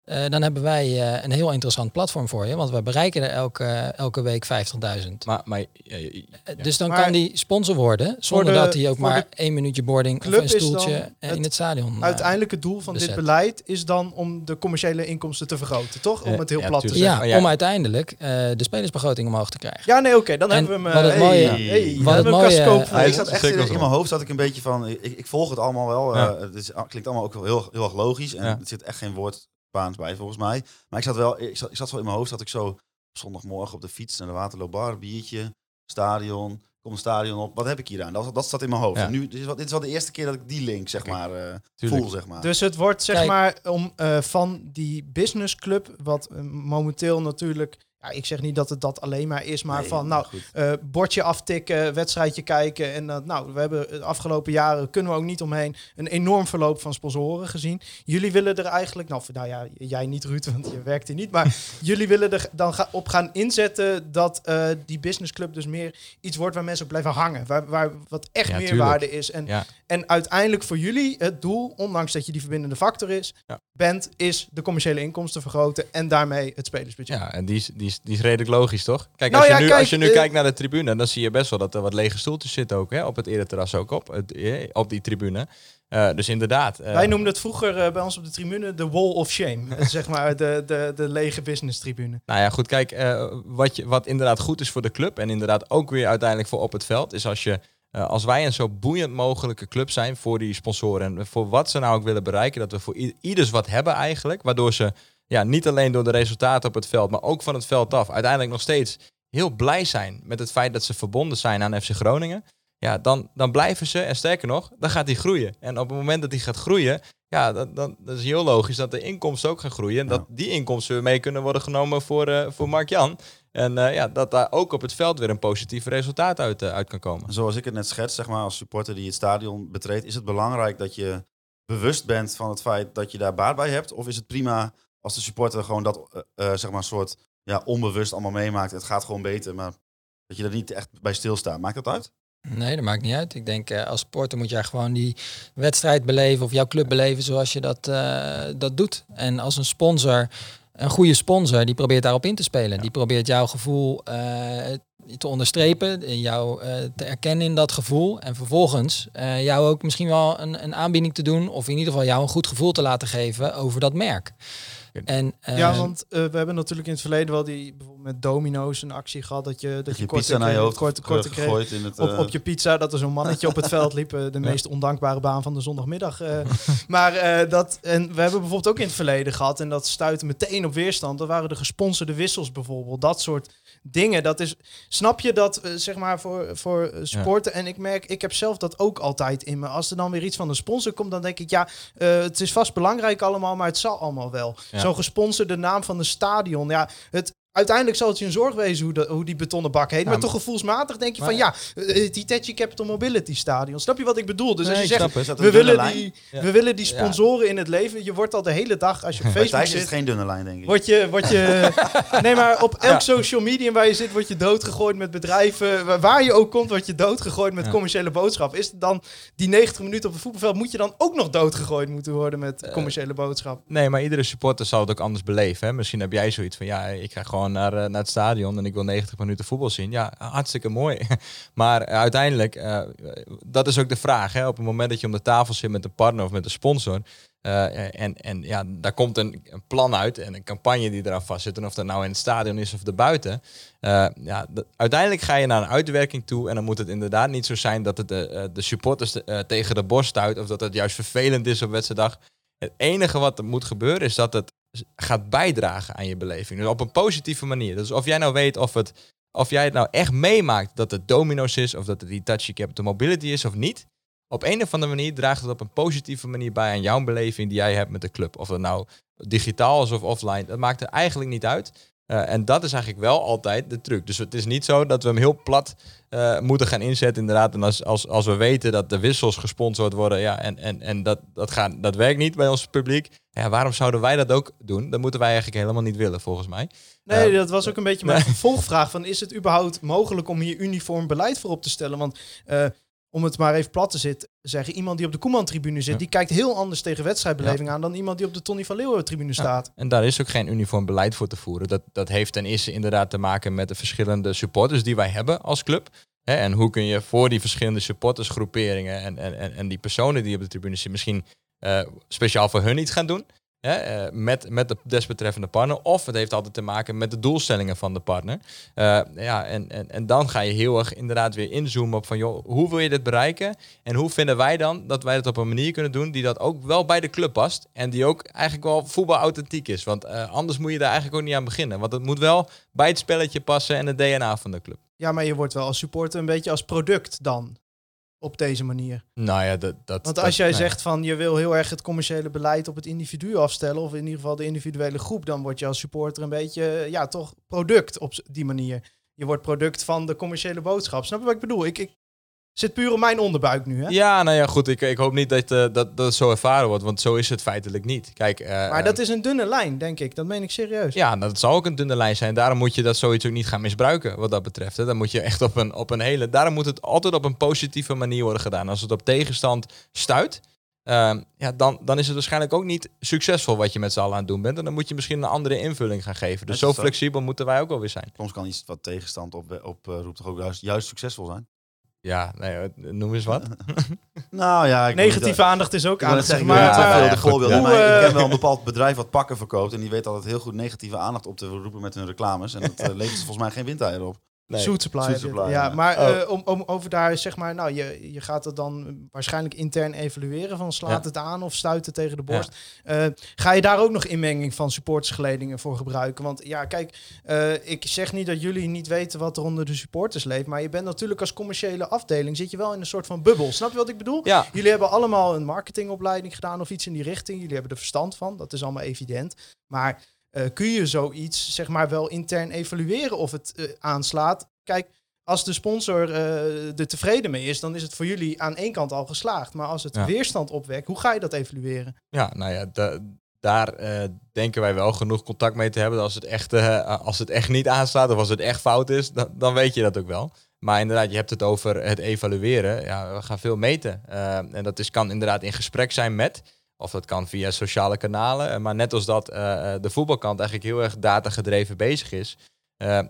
Eh, dan hebben wij eh, een heel interessant platform voor je, want we bereiken er elke, elke week 50.000. Maar, maar ja, ja, Eh. Dus dan Maar kan die sponsor worden, zonder de- dat hij ook maar één minuutje boarding of een stoeltje in het het stadion. Uiteindelijk het doel van dit beleid is dan om de commerciële inkomsten te vergroten, toch? Om het heel ja, plat te zeggen. ja, om uiteindelijk eh, de spelersbegroting omhoog te krijgen. Ja, nee, oké, dan En hebben we hem. wat het mooie- hey, hey, dan wat het mooie- ik zat echt in, mijn hoofd zat ik een beetje van, ik, ik volg het allemaal wel. Ja. eh, het, klinkt allemaal ook wel heel, heel erg logisch. En Ja. er zit echt geen woord Spaans bij volgens mij. Maar ik zat wel, ik zat, ik zat wel in mijn hoofd dat ik zo zondagmorgen op de fiets naar de Waterloo Bar, biertje, stadion. kom het stadion op. Wat heb ik hier aan? Dat, dat staat in mijn hoofd. Ja. En nu, dit is, wel, dit is wel de eerste keer dat ik die link, zeg maar, eh, Tuurlijk. voel, zeg maar. Dus het wordt zeg Kijk. maar om eh, van die businessclub, wat eh, momenteel natuurlijk, ja, ik zeg niet dat het dat alleen maar is, maar Nee, van nou, eh, bordje aftikken, wedstrijdje kijken. En dat, nou, we hebben de afgelopen jaren, kunnen we ook niet omheen, een enorm verloop van sponsoren gezien. Jullie willen er eigenlijk, nou, nou ja, jij niet Ruud, want je werkt hier niet, maar jullie willen er dan ga, op gaan inzetten dat eh, die businessclub dus meer iets wordt waar mensen op blijven hangen. Waar, waar wat echt Ja, meerwaarde is. En, Ja. en uiteindelijk voor jullie het doel, ondanks dat je die verbindende factor is, Ja. bent, is de commerciële inkomsten vergroten en daarmee het spelersbudget. Ja, en die, is, die is redelijk logisch, toch? Kijk, Nou als, je nu, kijk, als je nu kijkt naar de tribune, dan zie je best wel dat er wat lege stoeltjes zitten ook, hè? Op het ereterras ook op, het, eh, op die tribune. Eh, dus inderdaad. eh, Wij noemden het vroeger bij ons op de tribune de wall of shame. Zeg maar de, de, de lege business tribune. Nou ja, goed, kijk, wat, je, wat inderdaad goed is voor de club en inderdaad ook weer uiteindelijk voor op het veld, is als je, als wij een zo boeiend mogelijke club zijn voor die sponsoren en voor wat ze nou ook willen bereiken, dat we voor ieders wat hebben eigenlijk, waardoor ze ja, niet alleen door de resultaten op het veld, maar ook van het veld af, uiteindelijk nog steeds heel blij zijn met het feit dat ze verbonden zijn aan FC Groningen. Ja, dan, dan blijven ze, en sterker nog, dan gaat die groeien. En op het moment dat die gaat groeien, ja, dan, dan, dat is heel logisch dat de inkomsten ook gaan groeien. En dat die inkomsten weer mee kunnen worden genomen voor, eh, voor Mark-Jan. En eh, ja, dat daar ook op het veld weer een positief resultaat uit, eh, uit kan komen. Zoals ik het net schets, zeg maar, als supporter die het stadion betreedt, is het belangrijk dat je bewust bent van het feit dat je daar baat bij hebt? Of is het prima als de supporter gewoon dat, eh, eh, zeg maar, soort ja, onbewust allemaal meemaakt? Het gaat gewoon beter, maar dat je er niet echt bij stilstaat. Maakt dat uit? Nee, dat maakt niet uit. Ik denk eh, als sporter moet jij gewoon die wedstrijd beleven of jouw club beleven zoals je dat, dat doet. En als een sponsor, een goede sponsor, die probeert daarop in te spelen. Die probeert jouw gevoel te onderstrepen, en jou te erkennen in dat gevoel. En vervolgens jou ook misschien wel een, een aanbieding te doen of in ieder geval jou een goed gevoel te laten geven over dat merk. En, eh, ja, want eh, we hebben natuurlijk in het verleden wel die bijvoorbeeld met domino's een actie gehad dat je dat, Dat je je korte naar je hoofd korte, korte kreeg. gegooid in het... Op, eh, op je pizza, dat er zo'n mannetje op het veld liep. eh, De meest ondankbare baan van de zondagmiddag. eh. maar eh, dat, en we hebben bijvoorbeeld ook in het verleden gehad, en dat stuitte meteen op weerstand. Dat waren de gesponsorde wissels bijvoorbeeld. Dat soort dingen. Dat is, snap je dat, eh, zeg maar, voor, voor eh, sporten? En ik merk, ik heb zelf dat ook altijd in me. Als er dan weer iets van een sponsor komt, dan denk ik, ja, eh, het is vast belangrijk allemaal, maar het zal allemaal wel. Ja. Zo'n gesponsorde naam van een stadion. Ja, het, uiteindelijk zal het je een zorg wezen hoe, de, hoe die betonnen bak heet. Ja, maar toch gevoelsmatig denk je van ja, eh, het Hitachi Capital Mobility Stadion. Snap je wat ik bedoel? Dus als je zegt, we willen, lijn? die, Ja. we willen die sponsoren in het leven. Je wordt al de hele dag, als je op Facebook Thijs is het zit... geen dunne lijn, denk ik. Word je, word je, nee, maar op elk social media waar je zit, word je doodgegooid met bedrijven. Waar- je ook komt, word je doodgegooid met commerciële boodschap. Is het dan die 90 minuten op het voetbalveld, moet je dan ook nog doodgegooid moeten worden met Eh, commerciële boodschap? Nee, maar iedere supporter zal het ook anders beleven. Hè? Misschien heb jij zoiets van, ja, ik ga gewoon naar, eh, naar het stadion en ik wil 90 minuten voetbal zien. Ja, hartstikke mooi. maar eh, uiteindelijk, eh, dat is ook de vraag. Hè? Op het moment dat je om de tafel zit met een partner of met een sponsor. en, en ja, daar komt een, een plan uit en een campagne die eraan vastzit. En of dat nou in het stadion is of erbuiten. Eh, ja, uiteindelijk ga je naar een uitwerking toe. En dan moet het inderdaad niet zo zijn dat het de, de supporters tegen de borst stuit. Of dat het juist vervelend is op wedstrijddag. Het enige wat er moet gebeuren is dat het gaat bijdragen aan je beleving. Dus op een positieve manier. Dus of jij nou weet of, het, of jij het nou echt meemaakt dat het Domino's is, of dat het Hitachi Capital Mobility is of niet. Op een of andere manier draagt het op een positieve manier bij aan jouw beleving die jij hebt met de club. Of dat nou digitaal is of offline, dat maakt er eigenlijk niet uit. Eh, en dat is eigenlijk wel altijd de truc. Dus het is niet zo dat we hem heel plat eh, moeten gaan inzetten. Inderdaad, en als, als, als we weten dat de wissels gesponsord worden, ja, en, en, en dat, dat, gaat, dat werkt niet bij ons publiek. Ja, waarom zouden wij dat ook doen? Dat moeten wij eigenlijk helemaal niet willen, volgens mij. Nee, Ja. dat was ook een beetje mijn vervolgvraag. Van, is het überhaupt mogelijk om hier uniform beleid voor op te stellen? Want eh, om het maar even plat te zitten, zeggen, iemand die op de Koeman-tribune zit, Ja. die kijkt heel anders tegen wedstrijdbeleving aan dan iemand die op de Tony van Leeuwen-tribune staat. En daar is ook geen uniform beleid voor te voeren. Dat, dat heeft ten eerste inderdaad te maken met de verschillende supporters die wij hebben als club. Hè, en hoe kun je voor die verschillende supportersgroeperingen en, en, en, en die personen die op de tribune zitten misschien eh, speciaal voor hun iets gaan doen. Eh, met, met de desbetreffende partner. Of het heeft altijd te maken met de doelstellingen van de partner. Eh, ja, en, en, en dan ga je heel erg inderdaad weer inzoomen op van joh, hoe wil je dit bereiken? En hoe vinden wij dan dat wij dat op een manier kunnen doen die dat ook wel bij de club past. En die ook eigenlijk wel voetbal authentiek is. Want eh, anders moet je daar eigenlijk ook niet aan beginnen. Want het moet wel bij het spelletje passen en het DNA van de club. Ja, maar je wordt wel als supporter een beetje als product dan. Op deze manier. Nou ja, dat... dat Want dat- als jij nou zegt van je wil heel erg het commerciële beleid op het individu afstellen, of in ieder geval de individuele groep, dan word je als supporter een beetje, eh, ja, toch product op die manier. Je wordt product van de commerciële boodschap. Snap je wat ik bedoel? Ik, ik zit puur op mijn onderbuik nu, hè? Ja, nou ja, goed. Ik, ik hoop niet dat, eh, dat, dat het zo ervaren wordt, want zo is het feitelijk niet. Kijk, eh, Maar dat is een dunne lijn, denk ik. Dat meen ik serieus. Ja, dat zal ook een dunne lijn zijn. Daarom moet je dat zoiets ook niet gaan misbruiken, wat dat betreft. Hè. Dan moet je echt op een, op een hele... Daarom moet het altijd op een positieve manier worden gedaan. Als het op tegenstand stuit, ehm, ja, dan, dan is het waarschijnlijk ook niet succesvol wat je met z'n allen aan het doen bent. En dan moet je misschien een andere invulling gaan geven. Dus zo flexibel moeten wij ook alweer zijn. Soms kan iets wat tegenstand op, op eh, roept toch ook juist, juist succesvol zijn? Ja, nee, eh, noem eens wat. Nou ja, Negatieve aandacht is ook aandacht. Zeg maar, ja, goed, maar ik eh, ken wel een bepaald bedrijf wat pakken verkoopt. En die weet altijd heel goed negatieve aandacht op te roepen met hun reclames. En dat eh, levert ze volgens mij geen windeieren op. Nee. Suit supply. Suit ja, ja. maar Oh. eh, om, om over daar, zeg maar, nou, je, je gaat het dan waarschijnlijk intern evalueren van slaat Ja. het aan of stuit het tegen de borst. Eh, ga je daar ook nog inmenging van supportersgeledingen voor gebruiken? Want ja, kijk, eh, ik zeg niet dat jullie niet weten wat er onder de supporters leeft, maar je bent natuurlijk als commerciële afdeling, zit je wel in een soort van bubbel. Snap je wat ik bedoel? Ja, Jullie hebben allemaal een marketingopleiding gedaan of iets in die richting. Jullie hebben er verstand van, dat is allemaal evident. Maar eh, kun je zoiets zeg maar wel intern evalueren of het eh, aanslaat? Kijk, als de sponsor eh, er tevreden mee is, dan is het voor jullie aan één kant al geslaagd. Maar als het Ja. weerstand opwekt, hoe ga je dat evalueren? Ja, nou ja, da- daar denken wij wel genoeg contact mee te hebben. Als het echt, als het echt niet aanslaat of als het echt fout is, dan, dan weet je dat ook wel. Maar inderdaad, je hebt het over het evalueren. Ja, we gaan veel meten. En dat is, kan inderdaad in gesprek zijn met, of dat kan via sociale kanalen. Eh, Maar net als dat eh, eh, de voetbalkant eigenlijk heel erg datagedreven bezig is,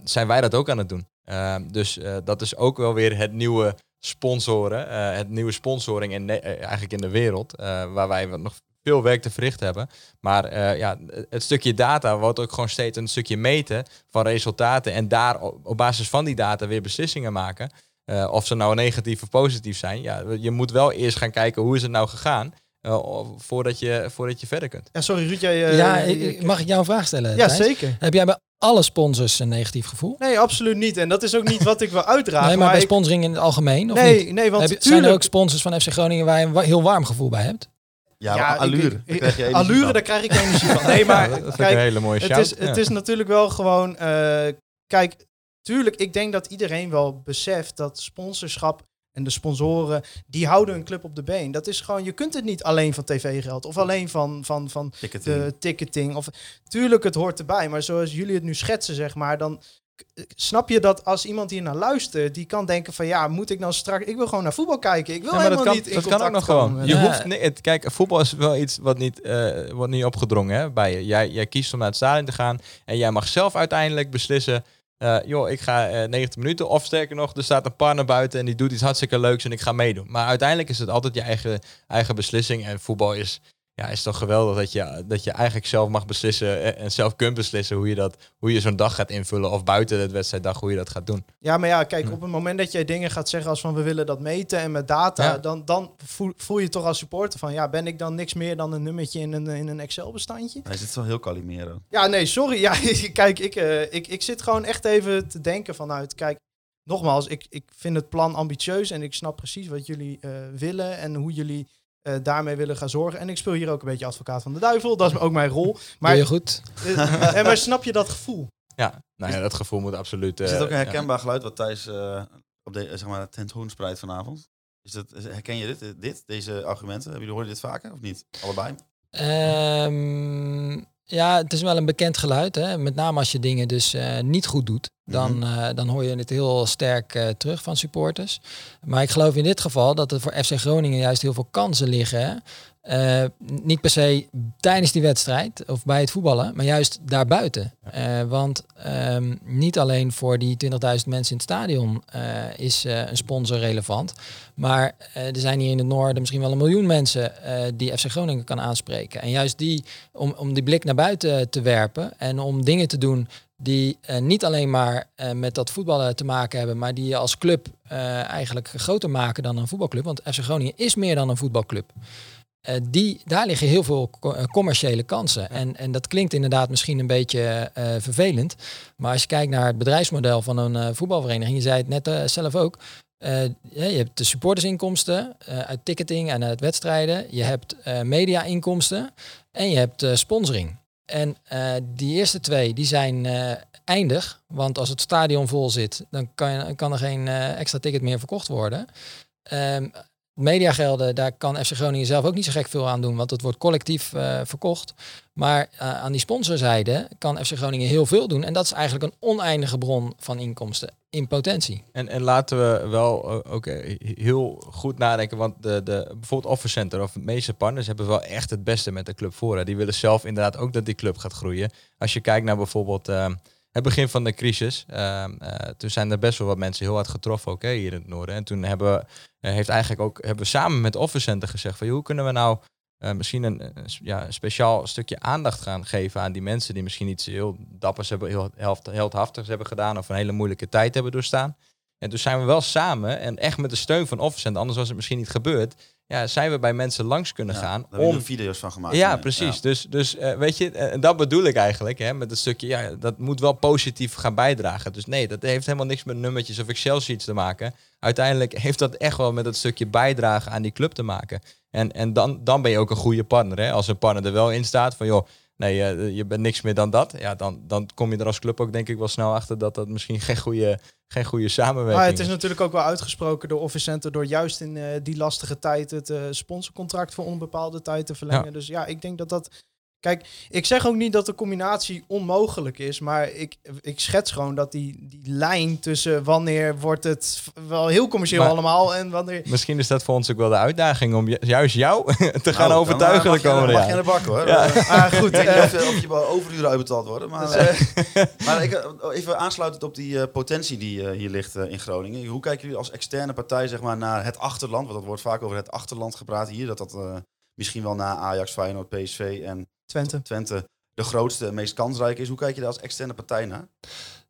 zijn wij dat ook aan het doen. Eh, dus dat is ook wel weer het nieuwe sponsoren, het nieuwe sponsoring in, eigenlijk in de wereld, waar wij nog veel werk te verrichten hebben. Maar ja, het stukje data wordt ook gewoon steeds een stukje meten van resultaten en daar op, basis van die data weer beslissingen maken. Of ze nou negatief of positief zijn. Ja, je moet wel eerst gaan kijken hoe is het nou gegaan eh, voordat, je, voordat je verder kunt. Ja, sorry Ruud, jij... eh, ja, ik- mag ik jou een vraag stellen? Ja, Thijs? zeker. Heb jij bij alle sponsors een negatief gevoel? Nee, absoluut niet. En dat is ook niet wat ik wil uitdragen. nee, maar, bij ik- sponsoring in het algemeen? Of nee, niet? nee, want Heb je- tuurlijk... Zijn er ook sponsors van FC Groningen waar je een heel warm gevoel bij hebt? Ja, Ja, allure. ik- daar krijg je energie allure, van. daar krijg ik energie van. Nee, maar dat vind ik kijk, een hele mooie het shout. is, het is natuurlijk wel gewoon. eh, kijk, tuurlijk, ik denk dat iedereen wel beseft dat sponsorschap en de sponsoren, die houden hun club op de been. Dat is gewoon, je kunt het niet alleen van tv-geld of alleen van, van, van Ticketing. de ticketing. Of, tuurlijk, het hoort erbij, maar zoals jullie het nu schetsen, zeg maar, dan snap je dat als iemand hier naar luistert, die kan denken van ja, moet ik nou straks, ik wil gewoon naar voetbal kijken. Ik wil Ja, helemaal kan, niet in dat kan ook nog gewoon. Je Ja. hoeft, nee, het, kijk, voetbal is wel iets wat niet, eh, wordt niet opgedrongen hè, bij je. Jij, jij kiest om naar het stadion te gaan en jij mag zelf uiteindelijk beslissen. Eh, joh, ik ga eh 90 minuten. Of sterker nog, er staat een partner buiten en die doet iets hartstikke leuks en ik ga meedoen. Maar uiteindelijk is het altijd je eigen, eigen beslissing. En voetbal is, ja, is toch geweldig dat je, dat je eigenlijk zelf mag beslissen en zelf kunt beslissen hoe je, dat, hoe je zo'n dag gaat invullen. Of buiten het wedstrijddag hoe je dat gaat doen. Ja, maar ja, kijk, op het moment dat jij dingen gaat zeggen als van we willen dat meten en met data, Ja. dan, dan voel, voel je toch als supporter van ja, ben ik dan niks meer dan een nummertje in een, in een Excel-bestandje? Hij zit wel heel Calimero. Ja, nee, sorry. Ja, kijk, ik, eh, ik, ik zit gewoon echt even te denken vanuit, kijk, nogmaals, ik, ik vind het plan ambitieus en ik snap precies wat jullie eh, willen en hoe jullie eh, daarmee willen gaan zorgen. En ik speel hier ook een beetje advocaat van de duivel, dat is ook mijn rol. Maar Maar, je goed? eh, eh, maar snap je dat gevoel? Ja, nou ja, dat gevoel moet absoluut... Er zit eh, ook een ja. herkenbaar geluid wat Thijs eh, op de, zeg maar, tentoonspreidt vanavond. Is dat, is- herken je dit, dit, deze argumenten? Hebben jullie horen dit vaker of niet? Allebei? Ehm, ja, het is wel een bekend geluid. Hè? Met name als je dingen dus eh, niet goed doet. Dan, Mhm. eh, dan hoor je het heel sterk eh, terug van supporters. Maar ik geloof in dit geval dat er voor FC Groningen juist heel veel kansen liggen. hè. Eh, niet per se tijdens die wedstrijd of bij het voetballen, maar juist daarbuiten. Eh, want ehm, niet alleen voor die 20.000 mensen in het stadion eh, is een sponsor relevant. Maar er zijn hier in het noorden misschien wel een miljoen mensen die FC Groningen kan aanspreken. En juist die, om, om die blik naar buiten te werpen en om dingen te doen die niet alleen maar met dat voetballen te maken hebben, maar die je als club eigenlijk groter maken dan een voetbalclub. Want FC Groningen is meer dan een voetbalclub. Eh, die, daar liggen heel veel eh, commerciële kansen. En, en dat klinkt inderdaad misschien een beetje eh, vervelend. Maar als je kijkt naar het bedrijfsmodel van een voetbalvereniging, je zei het net zelf ook. je hebt de supportersinkomsten uit ticketing en uit wedstrijden. Je hebt media-inkomsten en je hebt sponsoring. En die eerste twee die zijn eindig. Want als het stadion vol zit, dan kan, je, kan er geen extra ticket meer verkocht worden. Ehm, mediagelden, daar kan FC Groningen zelf ook niet zo gek veel aan doen, want het wordt collectief eh, verkocht. Maar eh, aan die sponsorzijde kan FC Groningen heel veel doen. En dat is eigenlijk een oneindige bron van inkomsten in potentie. En, en laten we wel eh, ook heel goed nadenken, want de, de, bijvoorbeeld Offer Center of meeste partners hebben wel echt het beste met de club voor. Die willen zelf inderdaad ook dat die club gaat groeien. Als je kijkt naar bijvoorbeeld eh, het begin van de crisis, eh, eh, toen zijn er best wel wat mensen heel hard getroffen, hè, hier in het noorden. En toen hebben we, eh, heeft eigenlijk ook, hebben we samen met Offer Center gezegd van, hoe kunnen we nou eh, misschien een, ja, speciaal stukje aandacht gaan geven aan die mensen die misschien iets heel dappers hebben, heel held, heldhaftigs hebben gedaan of een hele moeilijke tijd hebben doorstaan. En toen zijn we wel samen en echt met de steun van Officent, anders was het misschien niet gebeurd, ja, zijn we bij mensen langs kunnen Ja, gaan Daar om video's van gemaakt. ja, Ja, precies. ja. Dus, dus eh, weet je, eh, dat bedoel ik eigenlijk hè, met het stukje, ja, dat moet wel positief gaan bijdragen. Dus nee, dat heeft helemaal niks met nummertjes of Excel-sheets te maken. Uiteindelijk heeft dat echt wel met het stukje bijdragen aan die club te maken. En, en dan, dan ben je ook een goede partner. Hè? Als een partner er wel in staat van, joh, nee, eh, je bent niks meer dan dat. Ja, dan, dan kom je er als club ook denk ik wel snel achter dat dat misschien geen goede, geen goede samenwerking Maar het is is. natuurlijk ook wel uitgesproken door Office Center door juist in eh, die lastige tijd het eh, sponsorcontract voor onbepaalde tijd te verlengen. Ja. Dus ja, ik denk dat dat. Kijk, ik zeg ook niet dat de combinatie onmogelijk is, maar ik, ik schets gewoon dat die, die lijn tussen wanneer wordt het wel heel commercieel Maar- allemaal en wanneer. Misschien is dat voor ons ook wel de uitdaging om ju- juist jou te gaan Nou, overtuigen de komende Mag je jaren. aan de bak hoor. Ja. Eh, Ah, goed. Ik weet eh, niet of, of je wel overuren uitbetaald worden. Maar, eh, maar ik, even aansluitend op die potentie die hier ligt in Groningen. Hoe kijken jullie als externe partij zeg maar, naar het achterland? Want dat wordt vaak over het achterland gepraat hier. Dat dat eh, misschien wel na Ajax, Feyenoord, PSV en Twente. Twente de grootste en meest kansrijke is. Hoe kijk je daar als externe partij naar?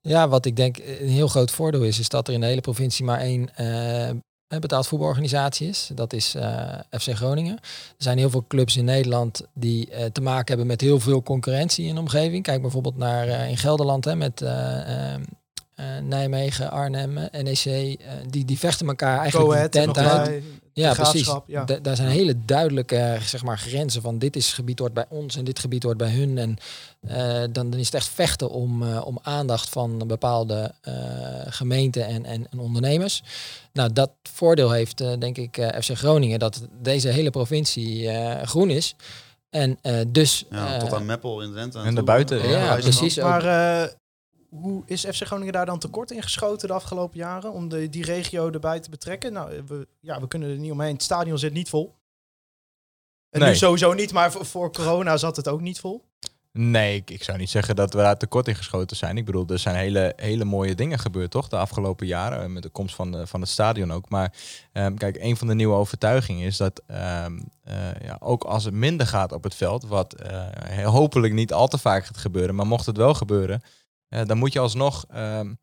Ja, wat ik denk een heel groot voordeel is, is dat er in de hele provincie maar één eh, betaald voetbalorganisatie is. Dat is eh, FC Groningen. Er zijn heel veel clubs in Nederland die eh, te maken hebben met heel veel concurrentie in de omgeving. Kijk bijvoorbeeld naar eh, in Gelderland hè, met eh, eh, eh, Nijmegen, Arnhem, NEC. eh, die, die vechten elkaar eigenlijk Go de Ahead tent uit. Ja, precies. Graafschap, ja. Da- daar zijn hele duidelijke zeg maar, grenzen van dit is gebied hoort bij ons en dit gebied hoort bij hun. En eh, dan, dan is het echt vechten om, eh, om aandacht van bepaalde eh, gemeenten en, en, en ondernemers. Nou, dat voordeel heeft eh, denk ik FC Groningen dat deze hele provincie eh, groen is. En eh, dus... Ja, tot aan Meppel in Drenthe. En daarbuiten, ja, ja, precies. ook. Maar eh, hoe is FC Groningen daar dan tekort in geschoten de afgelopen jaren om de, die regio erbij te betrekken? Nou, we, ja, we kunnen er niet omheen. Het stadion zit niet vol. En Nee. nu sowieso niet, maar voor, voor corona zat het ook niet vol. Nee, ik, ik zou niet zeggen dat we daar tekort in geschoten zijn. Ik bedoel, er zijn hele, hele mooie dingen gebeurd, toch? De afgelopen jaren, eh, met de komst van, de, van het stadion ook. Maar ehm, kijk, een van de nieuwe overtuigingen is dat ehm, eh, ja, ook als het minder gaat op het veld, wat eh, hopelijk niet al te vaak gaat gebeuren, maar mocht het wel gebeuren, eh, dan moet je alsnog ehm,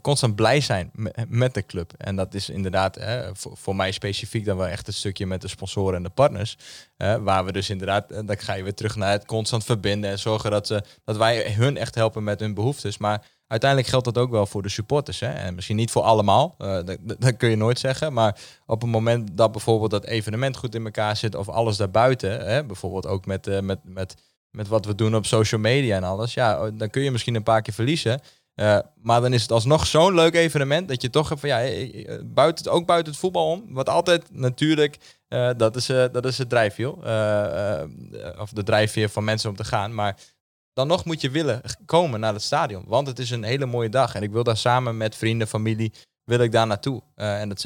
constant blij zijn me- met de club. En dat is inderdaad voor, mij specifiek dan wel echt een stukje met de sponsoren en de partners. Eh, waar we dus inderdaad, eh, dan ga je weer terug naar het constant verbinden en zorgen dat, ze, dat wij hun echt helpen met hun behoeftes. Maar uiteindelijk geldt dat ook wel voor de supporters. Hè? En misschien niet voor allemaal, eh, dat, kun je nooit zeggen. Maar op het moment dat bijvoorbeeld dat evenement goed in elkaar zit of alles daarbuiten, hè? bijvoorbeeld ook met, met, met, met wat we doen op social media en alles, ja, oh, dan kun je misschien een paar keer verliezen. Eh, maar dan is het alsnog zo'n leuk evenement dat je toch van ja, eh, eh, buiten, het- ook buiten het voetbal om. Wat altijd natuurlijk, dat, is, eh, dat is het drijfveer. of de drijfveer van mensen om te gaan. Maar dan nog moet je willen komen naar het stadion. Want het is een hele mooie dag. En ik wil daar samen met vrienden, familie, wil ik daar naartoe. En dat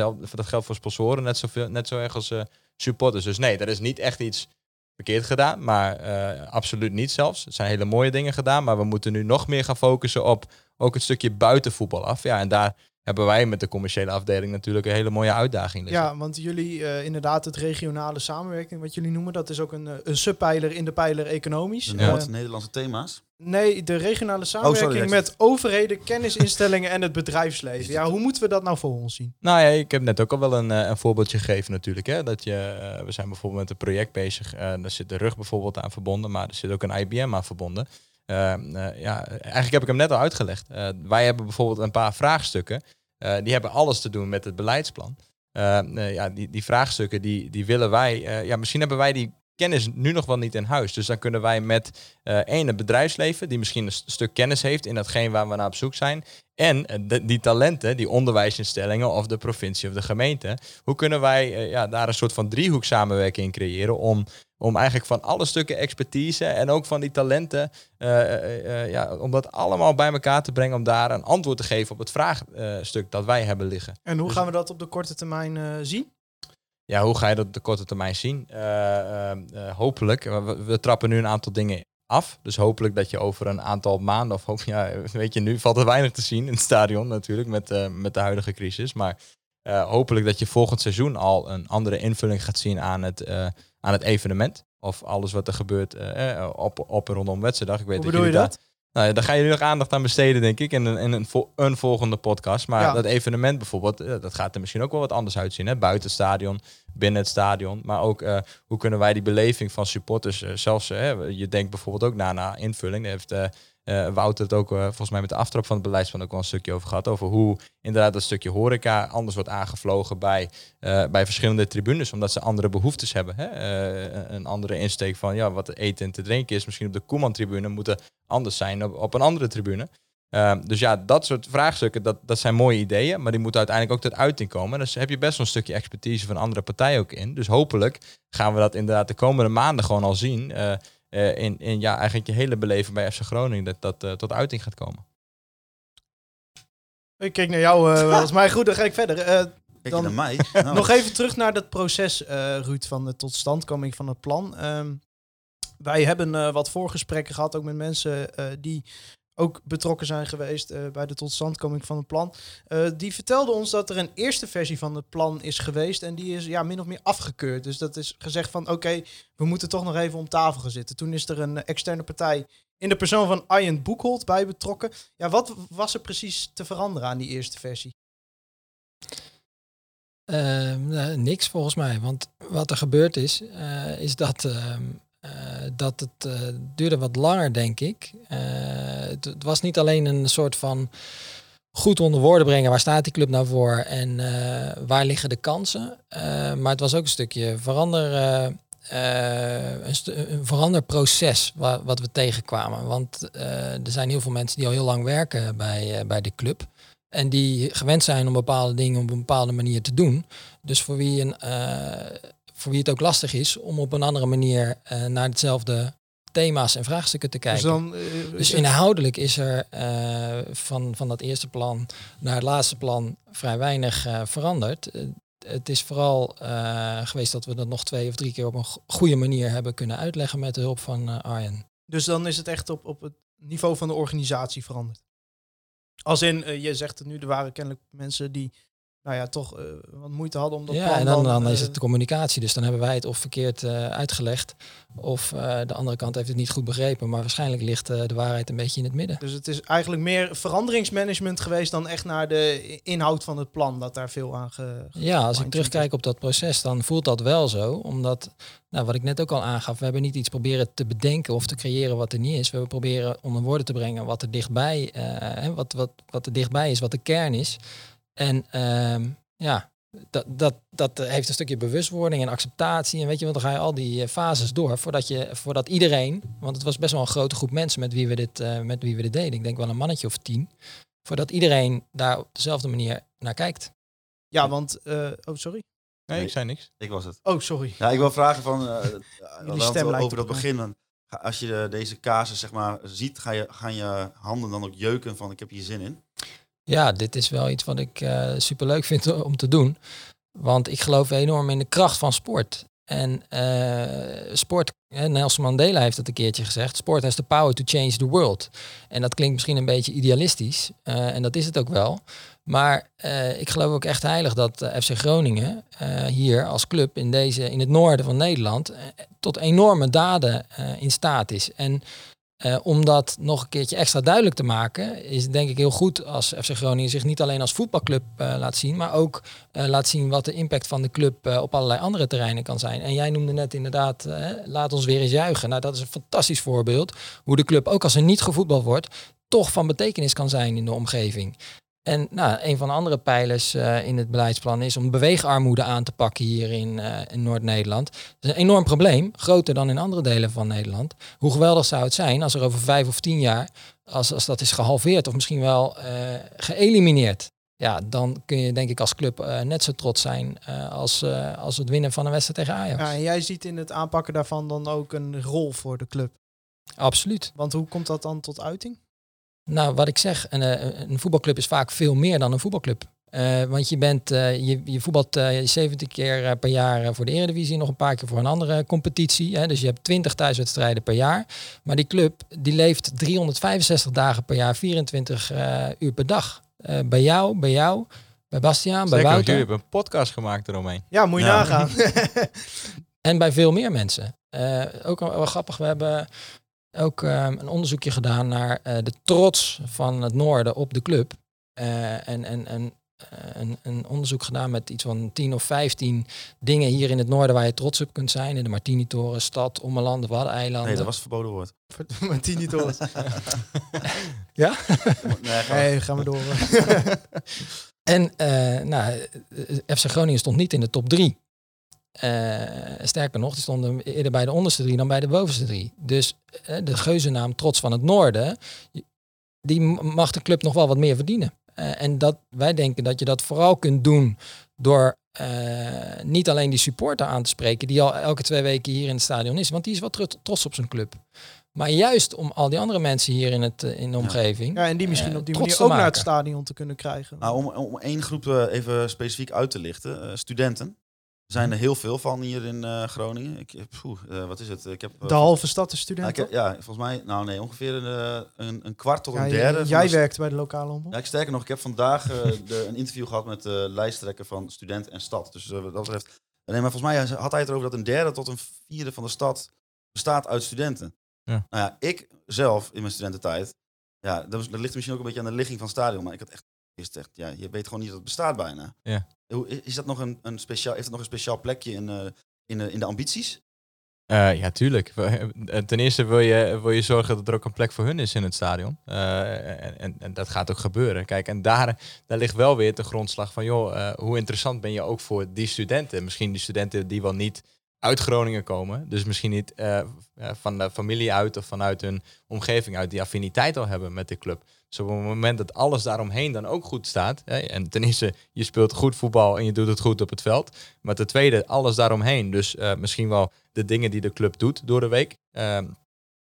geldt voor sponsoren net, zoveel, net zo erg als supporters. Dus nee, er is niet echt iets verkeerd gedaan. Maar eh, absoluut niet zelfs. Er zijn hele mooie dingen gedaan. Maar we moeten nu nog meer gaan focussen op ook het stukje buitenvoetbal af. Ja, en daar hebben wij met de commerciële afdeling natuurlijk een hele mooie uitdaging. liggen. Ja, want jullie eh, inderdaad het regionale samenwerking, wat jullie noemen, dat is ook een, eh, een subpijler in de pijler economisch. De Eh, Noord-Nederlandse thema's. nee, de regionale samenwerking sorry, met overheden, kennisinstellingen en het bedrijfsleven. Ja, hoe moeten we dat nou voor ons zien? Nou ja, ik heb net ook al wel een, eh, een voorbeeldje gegeven natuurlijk. Hè? Dat je, we zijn bijvoorbeeld met een project bezig. eh daar zit de rug bijvoorbeeld aan verbonden, maar er zit ook een IBM aan verbonden. Eh, eh, ja, eigenlijk heb ik hem net al uitgelegd. Eh, wij hebben bijvoorbeeld een paar vraagstukken. eh, die hebben alles te doen met het beleidsplan. Eh, eh, ja, die, die vraagstukken die, die willen wij. ja, misschien hebben wij die kennis nu nog wel niet in huis. Dus dan kunnen wij met eh één, het bedrijfsleven, die misschien een st- stuk kennis heeft in datgene waar we naar op zoek zijn. En eh, de- die talenten, die onderwijsinstellingen of de provincie of de gemeente. Hoe kunnen wij eh, ja, daar een soort van driehoek samenwerking in creëren om, om eigenlijk van alle stukken expertise en ook van die talenten, ja, om dat allemaal bij elkaar te brengen, om daar een antwoord te geven op het vraagstuk dat wij hebben liggen. En hoe Dus- gaan we dat op de korte termijn zien? Ja, hoe ga je dat op de korte termijn zien? Eh, eh, eh, hopelijk. We, we trappen nu een aantal dingen af. Dus hopelijk dat je over een aantal maanden, of hoop, ja, weet je, nu valt er weinig te zien in het stadion natuurlijk met, met de huidige crisis. Maar hopelijk dat je volgend seizoen al een andere invulling gaat zien aan het, aan het evenement. Of alles wat er gebeurt op, op en rondom wedstrijddag. Ik weet Hoe dat bedoel je dat? daar- nou, ja, daar ga je nu nog aandacht aan besteden, denk ik, in een, in een, een volgende podcast. Maar Ja. dat evenement bijvoorbeeld, eh, dat gaat er misschien ook wel wat anders uitzien. Hè? Buiten het stadion, binnen het stadion. Maar ook, eh, hoe kunnen wij die beleving van supporters, eh, zelfs, eh, je denkt bijvoorbeeld ook na naar invulling. Daar heeft eh, eh, Wouter het ook eh, volgens mij met de aftrap van het beleidsplan ook wel een stukje over gehad. Over hoe inderdaad dat stukje horeca anders wordt aangevlogen bij, eh, bij verschillende tribunes. Omdat ze andere behoeftes hebben. Hè? Een andere insteek van ja, wat te eten en te drinken is. Misschien op de Koeman-tribune moeten anders zijn op, op een andere tribune. Ehm, dus ja, dat soort vraagstukken, dat, dat zijn mooie ideeën, maar die moeten uiteindelijk ook tot uiting komen. Dus heb je best wel een stukje expertise van andere partijen ook in. Dus hopelijk gaan we dat inderdaad de komende maanden gewoon al zien. Eh, eh, in, in ja, eigenlijk je hele beleven bij FC Groningen, dat dat eh, tot uiting gaat komen. Ik kijk naar jou, eh volgens mij goed, dan ga ik verder. Eh, Kijk Dan- je naar mij? Nou, Nog even terug naar dat proces, eh Ruud, van de totstandkoming van het plan. Ehm, wij hebben eh, wat voorgesprekken gehad, ook met mensen eh, die ook betrokken zijn geweest eh, bij de totstandkoming van het plan. Eh, die vertelden ons dat er een eerste versie van het plan is geweest en die is ja, min of meer afgekeurd. Dus dat is gezegd van oké, we moeten toch nog even om tafel gaan zitten. Toen is er een externe partij in de persoon van Arjen Boekholt bij betrokken. Ja, wat was er precies te veranderen aan die eerste versie? Ehm, eh, niks volgens mij. Want wat er gebeurd is, eh, is dat, ehm, eh, dat het eh, duurde wat langer, denk ik. Eh, het, het was niet alleen een soort van goed onder woorden brengen. Waar staat die club nou voor en eh, waar liggen de kansen? Eh, maar het was ook een stukje verander, eh, eh, een, stu- een veranderproces wa- wat we tegenkwamen. Want eh, er zijn heel veel mensen die al heel lang werken bij, eh, bij de club. En die gewend zijn om bepaalde dingen op een bepaalde manier te doen. Dus voor wie, een, eh, voor wie het ook lastig is om op een andere manier eh, naar hetzelfde thema's en vraagstukken te kijken. Dus, dan, eh, Dus is het- inhoudelijk is er eh, van, van dat eerste plan naar het laatste plan vrij weinig eh, veranderd. Eh, het is vooral eh, geweest dat we dat nog twee of drie keer op een go- goede manier hebben kunnen uitleggen met de hulp van eh, Arjen. Dus dan is het echt op, op het niveau van de organisatie veranderd. Als in, eh, je zegt het nu, er waren kennelijk mensen die nou ja, toch eh, wat moeite hadden om dat Ja, plan en dan, dan eh, is het de communicatie. Dus dan hebben wij het of verkeerd eh, uitgelegd. Of eh, de andere kant heeft het niet goed begrepen. Maar waarschijnlijk ligt eh, de waarheid een beetje in het midden. Dus het is eigenlijk meer veranderingsmanagement geweest dan echt naar de inhoud van het plan. Dat daar veel aan ge... Ja, als ik terugkijk op dat proces, dan voelt dat wel zo. Omdat, nou, wat ik net ook al aangaf, we hebben niet iets proberen te bedenken of te creëren wat er niet is. We hebben proberen onder woorden te brengen wat er dichtbij, eh, wat, wat, wat er dichtbij is, wat de kern is. En ehm, ja, dat, dat, dat heeft een stukje bewustwording en acceptatie. En weet je, want dan ga je al die eh, fases door voordat, je, voordat iedereen, want het was best wel een grote groep mensen met wie we dit, eh, met wie we dit deden. Ik denk wel een mannetje of tien. Voordat iedereen daar op dezelfde manier naar kijkt. Ja, want... eh, oh, sorry. Nee, Nee. ik zei niks. Ik was het. Oh, sorry. Ja, ik wil vragen van, eh, het stem lijkt over dat begin. dan Als je de- deze casus zeg maar ziet, ga je, gaan je handen dan ook jeuken van ik heb hier zin in? Ja, dit is wel iets wat ik eh superleuk vind om te doen. Want ik geloof enorm in de kracht van sport. En eh, sport, Nelson Mandela heeft het een keertje gezegd, sport has the power to change the world. En dat klinkt misschien een beetje idealistisch, eh, en dat is het ook wel. Maar ik geloof ook echt heilig dat FC Groningen hier als club in, deze, in het noorden van Nederland tot enorme daden in staat is. En eh, om dat nog een keertje extra duidelijk te maken, is denk ik heel goed als FC Groningen zich niet alleen als voetbalclub eh, laat zien, maar ook eh, laat zien wat de impact van de club op allerlei andere terreinen kan zijn. En jij noemde net inderdaad, laat ons weer eens juichen. Nou, dat is een fantastisch voorbeeld hoe de club, ook als er niet gevoetbald wordt, toch van betekenis kan zijn in de omgeving. En nou, een van de andere pijlers eh, in het beleidsplan is om beweegarmoede aan te pakken hier in, eh, in Noord-Nederland. Dat is een enorm probleem, groter dan in andere delen van Nederland. Hoe geweldig zou het zijn als er over vijf of tien jaar, als, als dat is gehalveerd of misschien wel eh, geëlimineerd. Ja, dan kun je denk ik als club net zo trots zijn als, als het winnen van een wedstrijd tegen Ajax. Ja, en jij ziet in het aanpakken daarvan dan ook een rol voor de club. Absoluut. Want hoe komt dat dan tot uiting? Nou, wat ik zeg, een, eh, een voetbalclub is vaak veel meer dan een voetbalclub. Eh, want je, bent, eh, je, je voetbalt eh, 70 keer per jaar voor de Eredivisie, nog een paar keer voor een andere competitie. Hè? Dus je hebt 20 thuiswedstrijden per jaar. Maar die club die leeft 365 dagen per jaar, 24 eh, uur per dag. Eh, bij jou, bij jou, bij Bastiaan, bij Wouter. jullie hebben een podcast gemaakt eromheen. Ja, moet je Ja. nagaan. En bij veel meer mensen. Eh, ook wel grappig, we hebben ook ehm, een onderzoekje gedaan naar eh, de trots van het noorden op de club. Eh, en en, en eh, een, een, onderzoek gedaan met iets van 10 of 15 dingen hier in het noorden waar je trots op kunt zijn. In de Martini-toren, stad, Ommelanden, Waddeneiland. Nee, dat was verboden woord. Martini-toren. ja? Nee, gaan we, gaan we door. en uh, nou, FC Groningen stond niet in de top 3. Uh, sterker nog, die stonden eerder bij de onderste drie dan bij de bovenste drie. Dus eh, de geuzennaam Trots van het Noorden, die mag de club nog wel wat meer verdienen. Eh, en dat, wij denken dat je dat vooral kunt doen door niet alleen die supporter aan te spreken, die al elke twee weken hier in het stadion is, want die is wel trots op zijn club. Maar juist om al die andere mensen hier in, het, in de omgeving. Ja, en die misschien op die manier ook naar het stadion te kunnen krijgen. Nou, om, om één groep even specifiek uit te lichten: studenten. Er zijn er heel veel van hier in eh, Groningen. Ik, heb- poeh, eh, wat is het? Ik heb, eh, de halve stad is nou, studenten. heb- ja, volgens mij, nou nee, ongeveer een, eh, een, een kwart tot Ja, een derde. jij de- werkt bij de lokale omroep. Ja, ik sterker nog, ik heb vandaag eh, de, een interview gehad met de lijsttrekker van Student en Stad. Dus eh, wat dat betreft. Nee, maar volgens mij had hij het erover dat een derde tot een vierde van de stad bestaat uit studenten. Ja. Nou ja, ik zelf in mijn studententijd. Ja, dat, was- dat ligt misschien ook een beetje aan de ligging van het stadion. Maar ik had echt, is echt ja, je weet gewoon niet dat het bestaat bijna. Ja. Is dat nog een, een speciaal, heeft het nog een speciaal plekje in, eh, in, de, in de ambities? Eh, ja, tuurlijk. Eh, Ten eerste wil je, wil je zorgen dat er ook een plek voor hun is in het stadion. En, en, en dat gaat ook gebeuren. Kijk, en daar, daar ligt wel weer de grondslag van, joh, hoe interessant ben je ook voor die studenten? Misschien die studenten die wel niet uit Groningen komen. Dus misschien niet van de familie uit of vanuit hun omgeving uit die affiniteit al hebben met de club. Dus op het moment dat alles daaromheen dan ook goed staat. Hè, en ten eerste, je speelt goed voetbal en je doet het goed op het veld. Maar ten tweede, alles daaromheen. Dus eh, misschien wel de dingen die de club doet door de week. Ehm,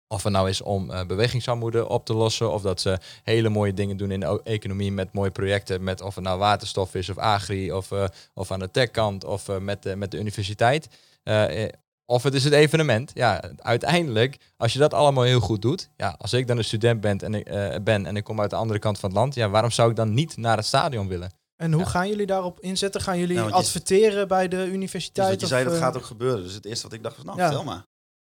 of het nou is om eh, bewegingsarmoede op te lossen. Of dat ze hele mooie dingen doen in de economie met mooie projecten. Met of het nou waterstof is of agri. Of, eh, of aan de techkant of met, de met de universiteit. Of het is het evenement. Ja, uiteindelijk, als je dat allemaal heel goed doet. Ja, als ik dan een student ben en, ik, eh, ben en ik kom uit de andere kant van het land. Ja, waarom zou ik dan niet naar het stadion willen? En hoe Ja. gaan jullie daarop inzetten? Gaan jullie Nou, adverteren bij de Dus universiteit? wat je zei, dat eh, gaat ook gebeuren. Dus het eerste wat ik dacht was, nou, Ja. vertel maar.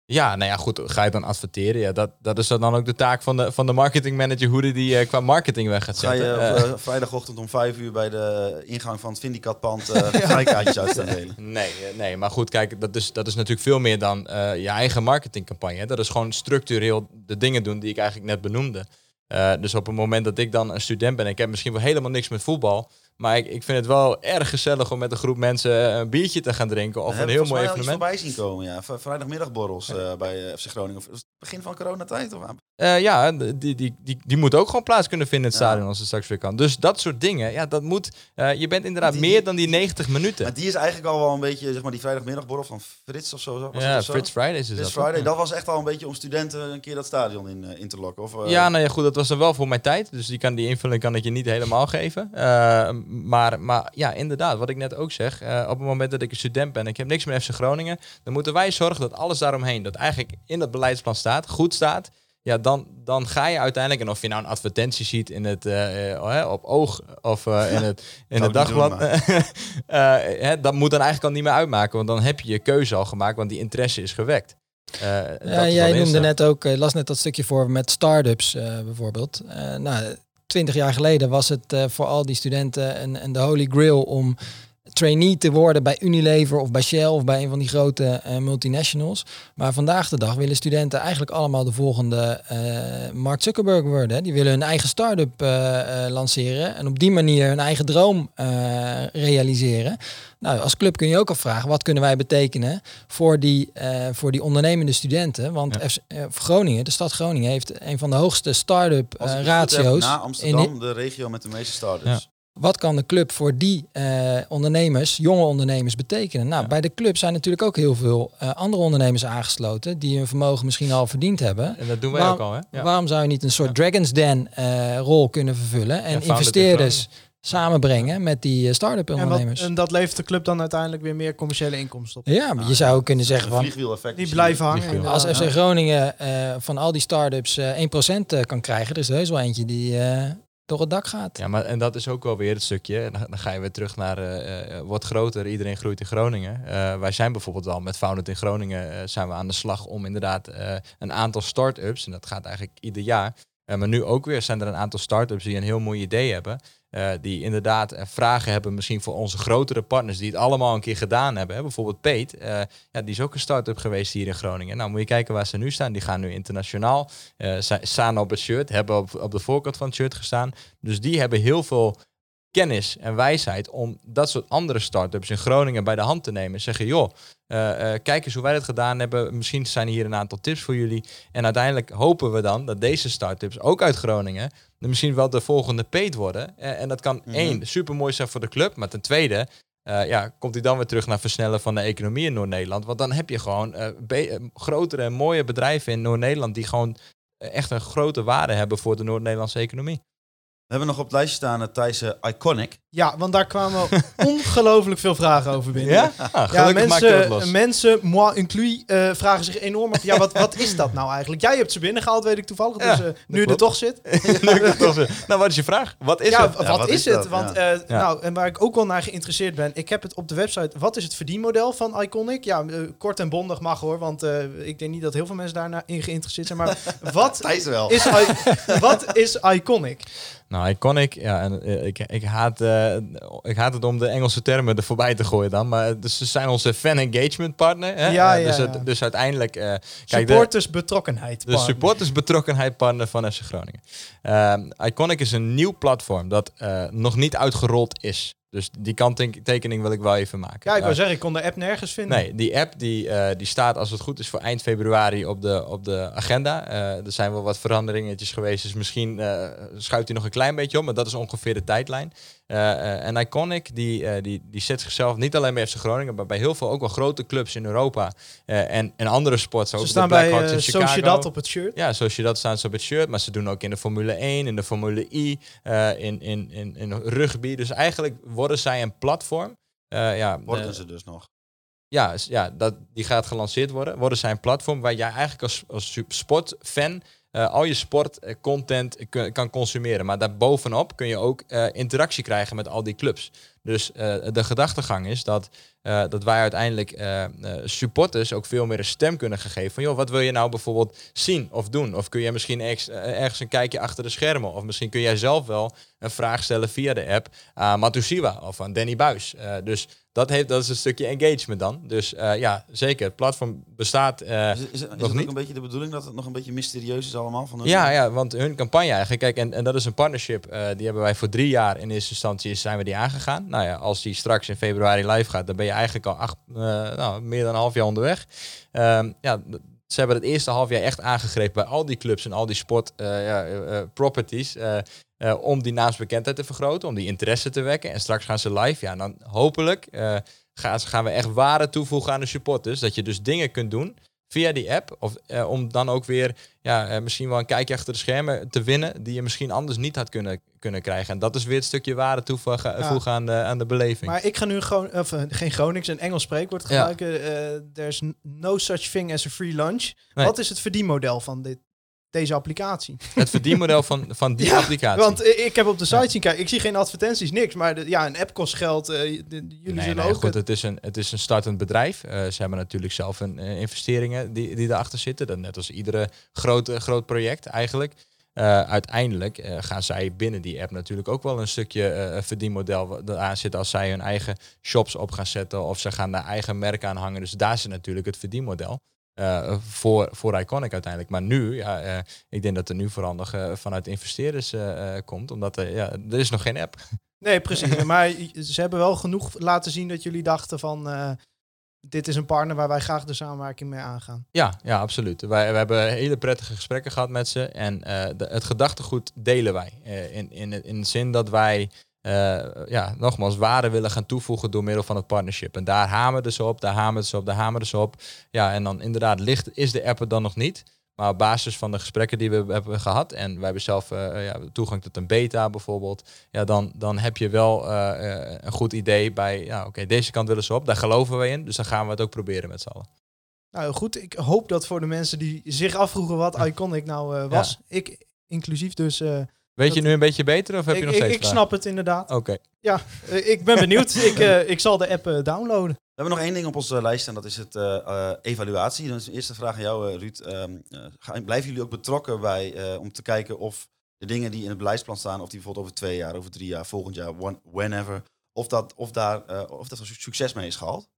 Ja, nou ja, goed. Ga je dan adverteren? Ja, dat, dat is dan ook de taak van de, van de marketingmanager. Hoe die, die eh, qua marketing weg gaat Ga je zetten. op Eh, eh, vrijdagochtend om vijf uur bij de ingang van het Vindicatpand eh vrijkaartjes uit staan delen? Nee, nee, maar goed, kijk, dat is, dat is natuurlijk veel meer dan je eigen marketingcampagne. Dat is gewoon structureel de dingen doen die ik eigenlijk net benoemde. Dus op het moment dat ik dan een student ben, ik heb misschien wel helemaal niks met voetbal, maar ik, ik vind het wel erg gezellig om met een groep mensen eh, een biertje te gaan drinken of een heel mooi mij al iets evenement. voorbij zien komen, ja. Vrijdagmiddagborrels eh, bij eh, FC Groningen. Of begin van coronatijd? Of, Eh, ja, die, die, die, die moet ook gewoon plaats kunnen vinden in het Ja. stadion als het straks weer kan. Dus dat soort dingen, ja, dat moet. je bent inderdaad Die- meer dan die 90 minuten. maar die is eigenlijk al wel een beetje, zeg maar, die vrijdagmiddagborrel van Frits of zo. was Ja? Fritz Fridays is This dat. Friday. Dat was echt al een beetje om studenten een keer dat stadion in, in te lokken. Of, Ja, nou ja, goed, dat was dan wel voor mijn tijd. Dus die, kan, die invulling kan ik je niet helemaal geven. Maar, maar ja, inderdaad, wat ik net ook zeg. eh, op het moment dat ik een student ben en ik heb niks met FC Groningen... dan moeten wij zorgen dat alles daaromheen, dat eigenlijk in dat beleidsplan staat, goed staat. ja, dan, dan ga je uiteindelijk, en of je nou een advertentie ziet in het, eh, eh, hè, op oog of eh, in het, in het dagblad, eh, hè, dat moet dan eigenlijk al niet meer uitmaken, want dan heb je je keuze al gemaakt, want die interesse is gewekt. Eh, dat is Ja, jij de noemde net ook, eh, las net dat stukje voor met start-ups eh, bijvoorbeeld. Eh, nou, twintig jaar geleden was het eh, voor al die studenten een, een de holy grail om trainee te worden bij Unilever of bij Shell of bij een van die grote eh, multinationals. Maar vandaag de dag willen studenten eigenlijk allemaal de volgende eh, Mark Zuckerberg worden. hè. Die willen hun eigen start-up eh, eh, lanceren en op die manier hun eigen droom eh, realiseren. Nou, als club kun je ook afvragen, wat kunnen wij betekenen voor die, eh, voor die ondernemende studenten? Want Ja. FC Groningen, de stad Groningen, heeft een van de hoogste start-up heb, ratio's. na in, Amsterdam de regio met de meeste starters. Wat kan de club voor die eh, ondernemers, jonge ondernemers, betekenen? Nou, Ja. bij de club zijn natuurlijk ook heel veel eh, andere ondernemers aangesloten die hun vermogen misschien al verdiend hebben. En dat doen wij ook al, hè? Ja. Waarom zou je niet een soort Dragon's Den eh, rol kunnen vervullen en investeerders samenbrengen met die start-up En, wat, ondernemers? en dat levert de club dan uiteindelijk weer meer commerciële inkomsten op. ja, maar je zou kunnen zeggen van. Die blijven hangen. als FC. Groningen eh, van al die start-ups eh 1% eh, kan krijgen, er is er heus wel eentje die eh, door het dak gaat. Ja, maar en dat is ook wel weer het stukje. Dan, ga je weer terug naar eh, wordt groter, iedereen groeit in Groningen. Wij zijn bijvoorbeeld al met Founded in Groningen zijn we aan de slag om inderdaad een aantal start-ups, en dat gaat eigenlijk ieder jaar. Eh, maar nu ook weer zijn er een aantal start-ups die een heel mooi idee hebben. eh, die inderdaad eh, vragen hebben misschien voor onze grotere partners die het allemaal een keer gedaan hebben. Bijvoorbeeld Peet, ja, die is ook een start-up geweest hier in Groningen. Nou moet je kijken waar ze nu staan. Die gaan nu internationaal. staan op het shirt, hebben op, op de voorkant van het shirt gestaan. Dus die hebben heel veel kennis en wijsheid om dat soort andere start-ups in Groningen bij de hand te nemen. Zeggen, joh, eh, eh, kijk eens hoe wij dat gedaan hebben. Misschien zijn hier een aantal tips voor jullie. En uiteindelijk hopen we dan dat deze start-ups, ook uit Groningen, misschien wel de volgende peet worden. Eh, en dat kan Mhm. één, super mooi zijn voor de club. Maar ten tweede, ja, komt hij dan weer terug naar versnellen van de economie in Noord-Nederland. Want dan heb je gewoon grotere en mooie bedrijven in Noord-Nederland die gewoon echt een grote waarde hebben voor de Noord-Nederlandse economie. We hebben nog op het lijstje staan uh, Thijs eh, Iconic. Ja, want daar kwamen ongelooflijk veel vragen over binnen. Ja? Ah, Ja, gelukkig maak je dat mensen, los. mensen, moi inclus, eh, vragen zich enorm af. Ja, wat, wat is dat nou eigenlijk? Jij hebt ze binnengehaald, weet ik toevallig. Ja, dus eh, nu je er toch zit. Nou, wat is je vraag? Wat is ja, het? wat, Ja, wat is, is het? Want, eh, nou, en waar ik ook wel naar geïnteresseerd ben, ik heb het op de website. Wat is het verdienmodel van Iconic? Ja, eh, kort en bondig mag hoor, want eh, ik denk niet dat heel veel mensen daarin in geïnteresseerd zijn. Maar wat wel. is, wat is Iconic? Nou, Iconic, ja, en, eh, ik, ik, haat, eh, ik haat het om de Engelse termen er voorbij te gooien dan. Maar dus ze zijn onze fan engagement partner. Hè? Ja, Eh, ja, dus, ja. dus uiteindelijk... eh, kijk, de, Supporters betrokkenheid. de partner. supporters betrokkenheid partner van FC Groningen. Ehm, Iconic is een nieuw platform dat eh, nog niet uitgerold is. Dus die kanttekening wil ik wel even maken. Ja, ik Eh, wou zeggen, ik kon de app nergens vinden. Nee, die app die, eh, die staat als het goed is voor eind februari op de, op de agenda. Eh, er zijn wel wat veranderingetjes geweest, dus misschien eh, schuift hij nog een klein beetje op, maar dat is ongeveer de tijdlijn. Eh, eh, en Iconic die, eh, die, die zet zichzelf niet alleen bij FC Groningen, maar bij heel veel ook wel grote clubs in Europa eh, en, en andere sporten. Ze ook de staan bij uh, in Chicago. Sociedad op het shirt. Ja, zoals je dat staan ze op het shirt. Maar ze doen ook in de Formule 1, in de Formule I, eh, in, in, in, in rugby. Dus eigenlijk worden zij een platform. Eh, ja, Worden ze dus nog. ja, ja dat, die gaat gelanceerd worden. Worden zij een platform waar jij eigenlijk als, als sportfan eh, al je sportcontent kan consumeren. Maar daarbovenop kun je ook eh, interactie krijgen met al die clubs. Dus eh, de gedachtegang is dat, eh, dat wij uiteindelijk eh, eh, supporters ook veel meer een stem kunnen geven. Van joh, wat wil je nou bijvoorbeeld zien of doen? Of kun je misschien ergens, eh, ergens een kijkje achter de schermen? Of misschien kun jij zelf wel een vraag stellen via de app aan Matusiwa of aan Danny Buis. Eh, dus dat, heeft, dat is een stukje engagement dan. Dus eh, ja, zeker. Het platform bestaat. eh, Is, nog het ook niet? een beetje de bedoeling dat het nog een beetje mysterieus is allemaal? Van hun- ja, ja, want hun campagne eigenlijk, kijk, en, en dat is een partnership, eh, die hebben wij voor drie jaar in eerste instantie zijn we die aangegaan. Nou ja, als die straks in februari live gaat, dan ben je eigenlijk al acht, nou, meer dan een half jaar onderweg. Ehm, ja, ze hebben het eerste half jaar echt aangegrepen bij al die clubs en al die sport ja, properties. Eh, om die naamsbekendheid te vergroten, om die interesse te wekken. En straks gaan ze live. Ja, en dan hopelijk eh, gaan, gaan we echt waarde toevoegen aan de supporters. Dat je dus dingen kunt doen via die app. Of eh, om dan ook weer ja, misschien wel een kijkje achter de schermen te winnen. Die je misschien anders niet had kunnen, kunnen krijgen. En dat is weer het stukje waarde toevoegen Ja. voegen aan, de, aan de beleving. Maar ik ga nu gewoon, of geen Gronings, een Engels spreekwoord Ja. gebruiken. Eh, there's no such thing as a free lunch. Nee. Wat is het verdienmodel van dit? Deze applicatie. Het verdienmodel van, van die Ja, applicatie. Want ik heb op de site zien kijken, ik zie geen advertenties, niks. Maar de- ja, een app kost geld. de- de- jullie Nee, nee, ook... goed, het is, een, het is een startend bedrijf. Eh, ze hebben natuurlijk zelf een, eh, investeringen die, die erachter zitten. Net als iedere groot, groot project eigenlijk. Uiteindelijk gaan zij binnen die app natuurlijk ook wel een stukje verdienmodel eraan zitten als zij hun eigen shops op gaan zetten of ze gaan daar eigen merk aan hangen. Dus daar zit natuurlijk het verdienmodel. Eh, voor, voor Iconic uiteindelijk. Maar nu, ja, eh, ik denk dat er nu vooral nog eh, vanuit investeerders komt. Omdat er, ja, er is nog geen app. Nee, precies. maar ze hebben wel genoeg laten zien dat jullie dachten van... dit is een partner waar wij graag de samenwerking mee aangaan. Ja, ja, absoluut. Wij, we hebben hele prettige gesprekken gehad met ze. En de, het gedachtegoed delen wij. Eh, in, in, in de zin dat wij, ja, nogmaals, waarde willen gaan toevoegen door middel van het partnership. En daar hameren ze op, daar hameren ze op, daar hameren ze op. Ja, en dan inderdaad ligt, is de app er dan nog niet. Maar op basis van de gesprekken die we hebben gehad, en wij hebben zelf eh, ja, toegang tot een beta bijvoorbeeld, ja, dan, dan heb je wel eh, eh, een goed idee bij, ja, oké, deze kant willen ze op, daar geloven we in, dus dan gaan we het ook proberen met z'n allen. Nou goed, ik hoop dat voor de mensen die zich afvroegen wat Iconic nou eh, was. Ik inclusief dus. Weet Dat- je nu een beetje beter of heb ik, je nog ik, steeds ik vragen? snap het inderdaad. Oké. Eh, ik ben benieuwd. ik, eh, ik zal de app eh, downloaden. We hebben nog één ding op onze lijst en dat is het eh, eh, evaluatie. Dus de eerste vraag aan jou, Ruud. Gaan- blijven jullie ook betrokken bij eh, om te kijken of de dingen die in het beleidsplan staan, of die bijvoorbeeld over twee jaar, over drie jaar, volgend jaar, one- whenever, of dat, of daar, eh, of dat er succes mee is gehaald?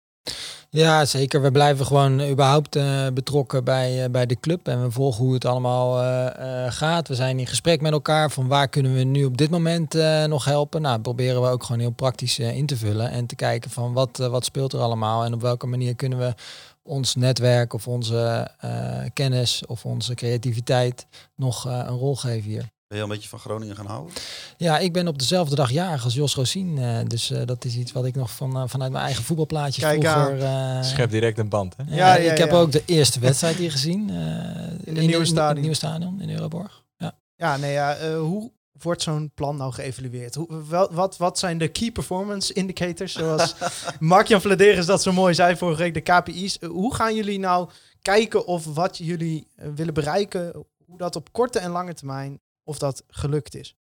Ja, zeker. We blijven gewoon überhaupt eh, betrokken bij, eh, bij de club. En we volgen hoe het allemaal eh, eh, gaat. We zijn in gesprek met elkaar van waar kunnen we nu op dit moment eh, nog helpen. Nou, proberen we ook gewoon heel praktisch eh, in te vullen. En te kijken van wat, eh, wat speelt er allemaal. En op welke manier kunnen we ons netwerk of onze eh, kennis of onze creativiteit nog eh, een rol geven hier. Ben je al een beetje van Groningen gaan houden? Ja, ik ben op dezelfde dag jarig als Jos Rosien. eh, dus eh, dat is iets wat ik nog van, eh, vanuit mijn eigen voetbalplaatjes Kijk vroeger... eh, Schep direct een band, hè? ja, Ja, ja, ik heb ja. ook de eerste wedstrijd hier gezien. eh, in, nieuwe stadion. het nieuwe stadion in Euroborg. Ja. Ja, nee, ja, eh, hoe wordt zo'n plan nou geëvalueerd? Hoe, wel, wat, wat zijn de key performance indicators? Zoals Mark-Jan Vladeris dat zo mooi zei vorige week, de KPI's. Hoe gaan jullie nou kijken of wat jullie willen bereiken, hoe dat op korte en lange termijn, of dat gelukt is?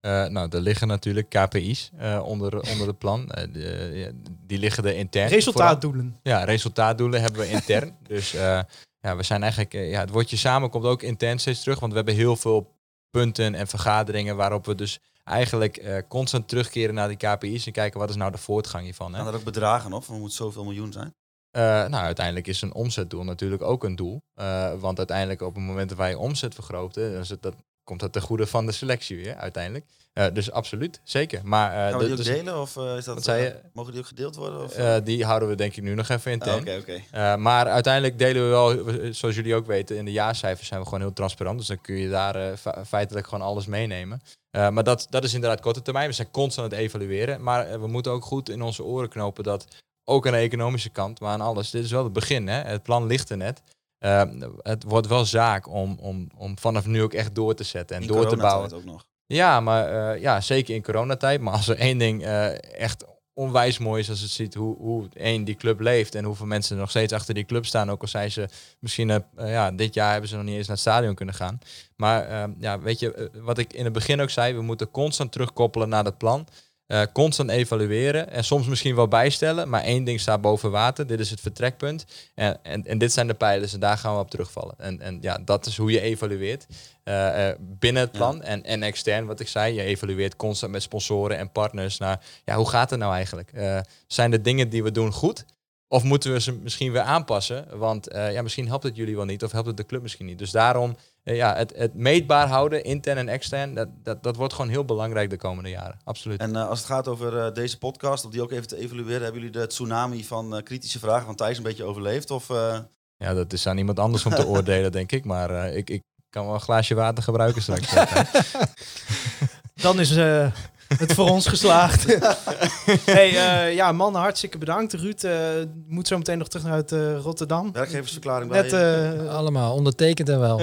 Eh, nou, er liggen natuurlijk KPI's eh, onder, onder het plan. Eh, de- ja, die liggen er intern. Resultaatdoelen. Vooral. Ja, resultaatdoelen hebben we intern. dus eh, ja, we zijn eigenlijk... ja, het woordje samen komt ook intern steeds terug. Want we hebben heel veel punten en vergaderingen waarop we dus eigenlijk eh, constant terugkeren naar die KPI's en kijken wat is nou de voortgang hiervan. Hè? Gaan er ook bedragen op? Van moet zoveel miljoen zijn? Eh, nou, uiteindelijk is een omzetdoel natuurlijk ook een doel. Eh, want uiteindelijk op het moment dat wij je omzet vergroten, dan is het, dat, komt dat ten goede van de selectie weer uiteindelijk. Eh, dus absoluut, zeker. Maar eh, Gaan we die ook dus, delen? Of eh, is dat, je? mogen die ook gedeeld worden? Of, die houden we denk ik nu nog even intern. Oké, oké. Eh, maar uiteindelijk delen we wel, we- zoals jullie ook weten, in de jaarcijfers zijn we gewoon heel transparant. Dus dan kun je daar fe- feitelijk gewoon alles meenemen. Maar dat, dat is inderdaad korte termijn. We zijn constant aan het evalueren. Maar we moeten ook goed in onze oren knopen dat ook aan de economische kant, maar aan alles. Dit is wel het begin. Hè? Het plan ligt er net. Eh, het wordt wel zaak om, om, om vanaf nu ook echt door te zetten en In door te bouwen. ook nog. Ja, maar eh, ja, zeker in coronatijd. Maar als er één ding eh, echt onwijs mooi is als het ziet hoe, hoe één die club leeft en hoeveel mensen er nog steeds achter die club staan. Ook al zijn ze misschien, eh, ja, dit jaar hebben ze nog niet eens naar het stadion kunnen gaan. Maar eh, ja, weet je, wat ik in het begin ook zei, we moeten constant terugkoppelen naar het plan. Eh, constant evalueren en soms misschien wel bijstellen. Maar één ding staat boven water. Dit is het vertrekpunt. En, en, en dit zijn de pijlers en daar gaan we op terugvallen. En, en ja, dat is hoe je evalueert. eh, eh, binnen het plan en, en extern, wat ik zei. Je evalueert constant met sponsoren en partners naar... Ja, hoe gaat het nou eigenlijk? Eh, zijn de dingen die we doen goed? Of moeten we ze misschien weer aanpassen? Want ja, misschien helpt het jullie wel niet of helpt het de club misschien niet. Dus daarom ja, het, het meetbaar houden, intern en extern, dat, dat, dat wordt gewoon heel belangrijk de komende jaren. Absoluut. En eh, als het gaat over eh, deze podcast, om die ook even te evalueren, hebben jullie de tsunami van eh, kritische vragen van Thijs een beetje overleefd? Of, eh, Ja, dat is aan iemand anders om te oordelen, denk ik. Maar eh, ik, ik kan wel een glaasje water gebruiken straks. Dan is eh, het voor ons geslaagd. hey, eh, ja, mannen, hartstikke bedankt. Ruud eh, moet zo meteen nog terug naar uit eh, Rotterdam. werkgeversverklaring bij Net, je? eh, Allemaal ondertekend en wel.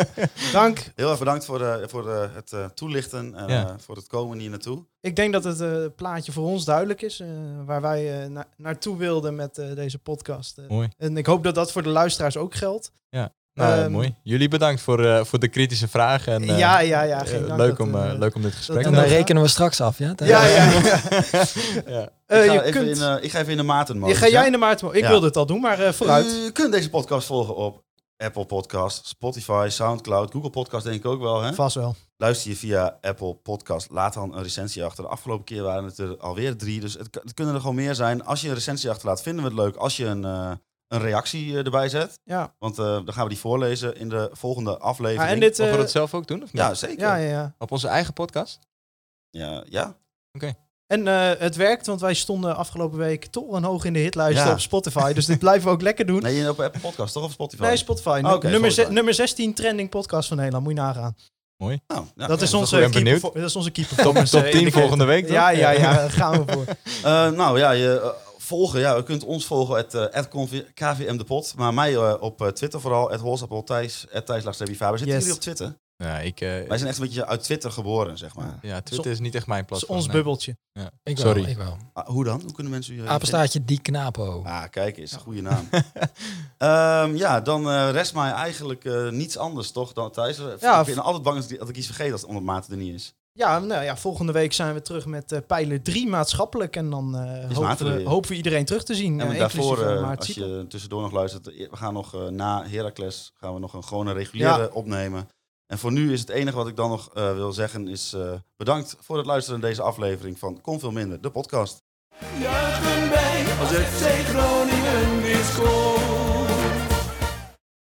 dank. Heel erg bedankt voor, eh, voor het eh, toelichten en Ja. eh, voor het komen hier naartoe. Ik denk dat het eh, plaatje voor ons duidelijk is. eh, waar wij eh, na- naartoe wilden met eh, deze podcast. Mooi. en ik hoop dat dat voor de luisteraars ook geldt. Ja. Nou, Ehm, mooi. Jullie bedankt voor, eh, voor de kritische vragen. En, eh, ja, ja, ja. eh, Geen leuk, om, leuk om dit gesprek te En dan Ja. rekenen we straks af, ja? Ja, ja, ja. Ja. Eh, ik, ga je even kunt, in, eh, ik ga even in de maten je ga jij in de maart... Ik Ja. wilde het al doen, maar eh, vooruit. U kunt deze podcast volgen op Apple Podcast, Spotify, Soundcloud, Google Podcast denk ik ook wel. Hè? Vast wel. Luister je via Apple Podcast, laat dan een recensie achter. De afgelopen keer waren het er alweer drie, dus het, het kunnen er gewoon meer zijn. Als je een recensie achterlaat, vinden we het leuk als je een, eh, een reactie eh, erbij zet. Ja, Want eh, dan gaan we die voorlezen in de volgende aflevering. Ah, en dit... Mogen we eh, dat zelf ook doen? Of niet? Ja, zeker. ja, Ja, ja, ja. Op onze eigen podcast? ja. En eh, het werkt, want wij stonden afgelopen week torenhoog in de hitlijsten Ja. op Spotify. Dus dit blijven we ook lekker doen. Nee, op Apple Podcast toch? Of Spotify? Nee, Spotify. Oh, oké, nummer, Spotify. nummer 16 trending podcast van Nederland. Moet je nagaan. Nou, ja, dat, ja, is dat is onze perfor- dat is onze key Top, top 10 indicator. volgende week, toch? Ja, ja, ja. Daar gaan we voor. Eh, nou ja, je volgen. Ja, u kunt ons volgen at, eh, at KV KVM de Pot. Maar mij eh, op eh, Twitter vooral. Het Holsappel Thijs. Het Thijs. Zitten Yes. jullie op Twitter? Ja, ik, eh, Wij zijn echt een beetje uit Twitter geboren, zeg maar. ja, Twitter is niet echt mijn platform. ons nee. bubbeltje. Ja. Ik wel, Sorry. ik wel. Ah, hoe dan? Hoe kunnen mensen u... eh, Apenstaartje die knapo. Ah, kijk eens. Goede naam. Ehm, ja, dan eh, rest mij eigenlijk eh, niets anders, toch, dan Thijs? Ja, ik ben altijd bang dat ik, iets vergeet als het onder er niet is. Ja, nou ja, volgende week zijn we terug met eh pijler 3 maatschappelijk. En dan eh, hopen, we, weer. hopen we iedereen terug te zien. En eh, daarvoor, als je tussendoor nog luistert, we gaan nog na Heracles gaan we nog een gewone reguliere Ja. opnemen. En voor nu is het enige wat ik dan nog eh, wil zeggen is eh, bedankt voor het luisteren naar deze aflevering van Kom Veel Minder, de podcast. Juichen wij als FC Groningen weer scoort.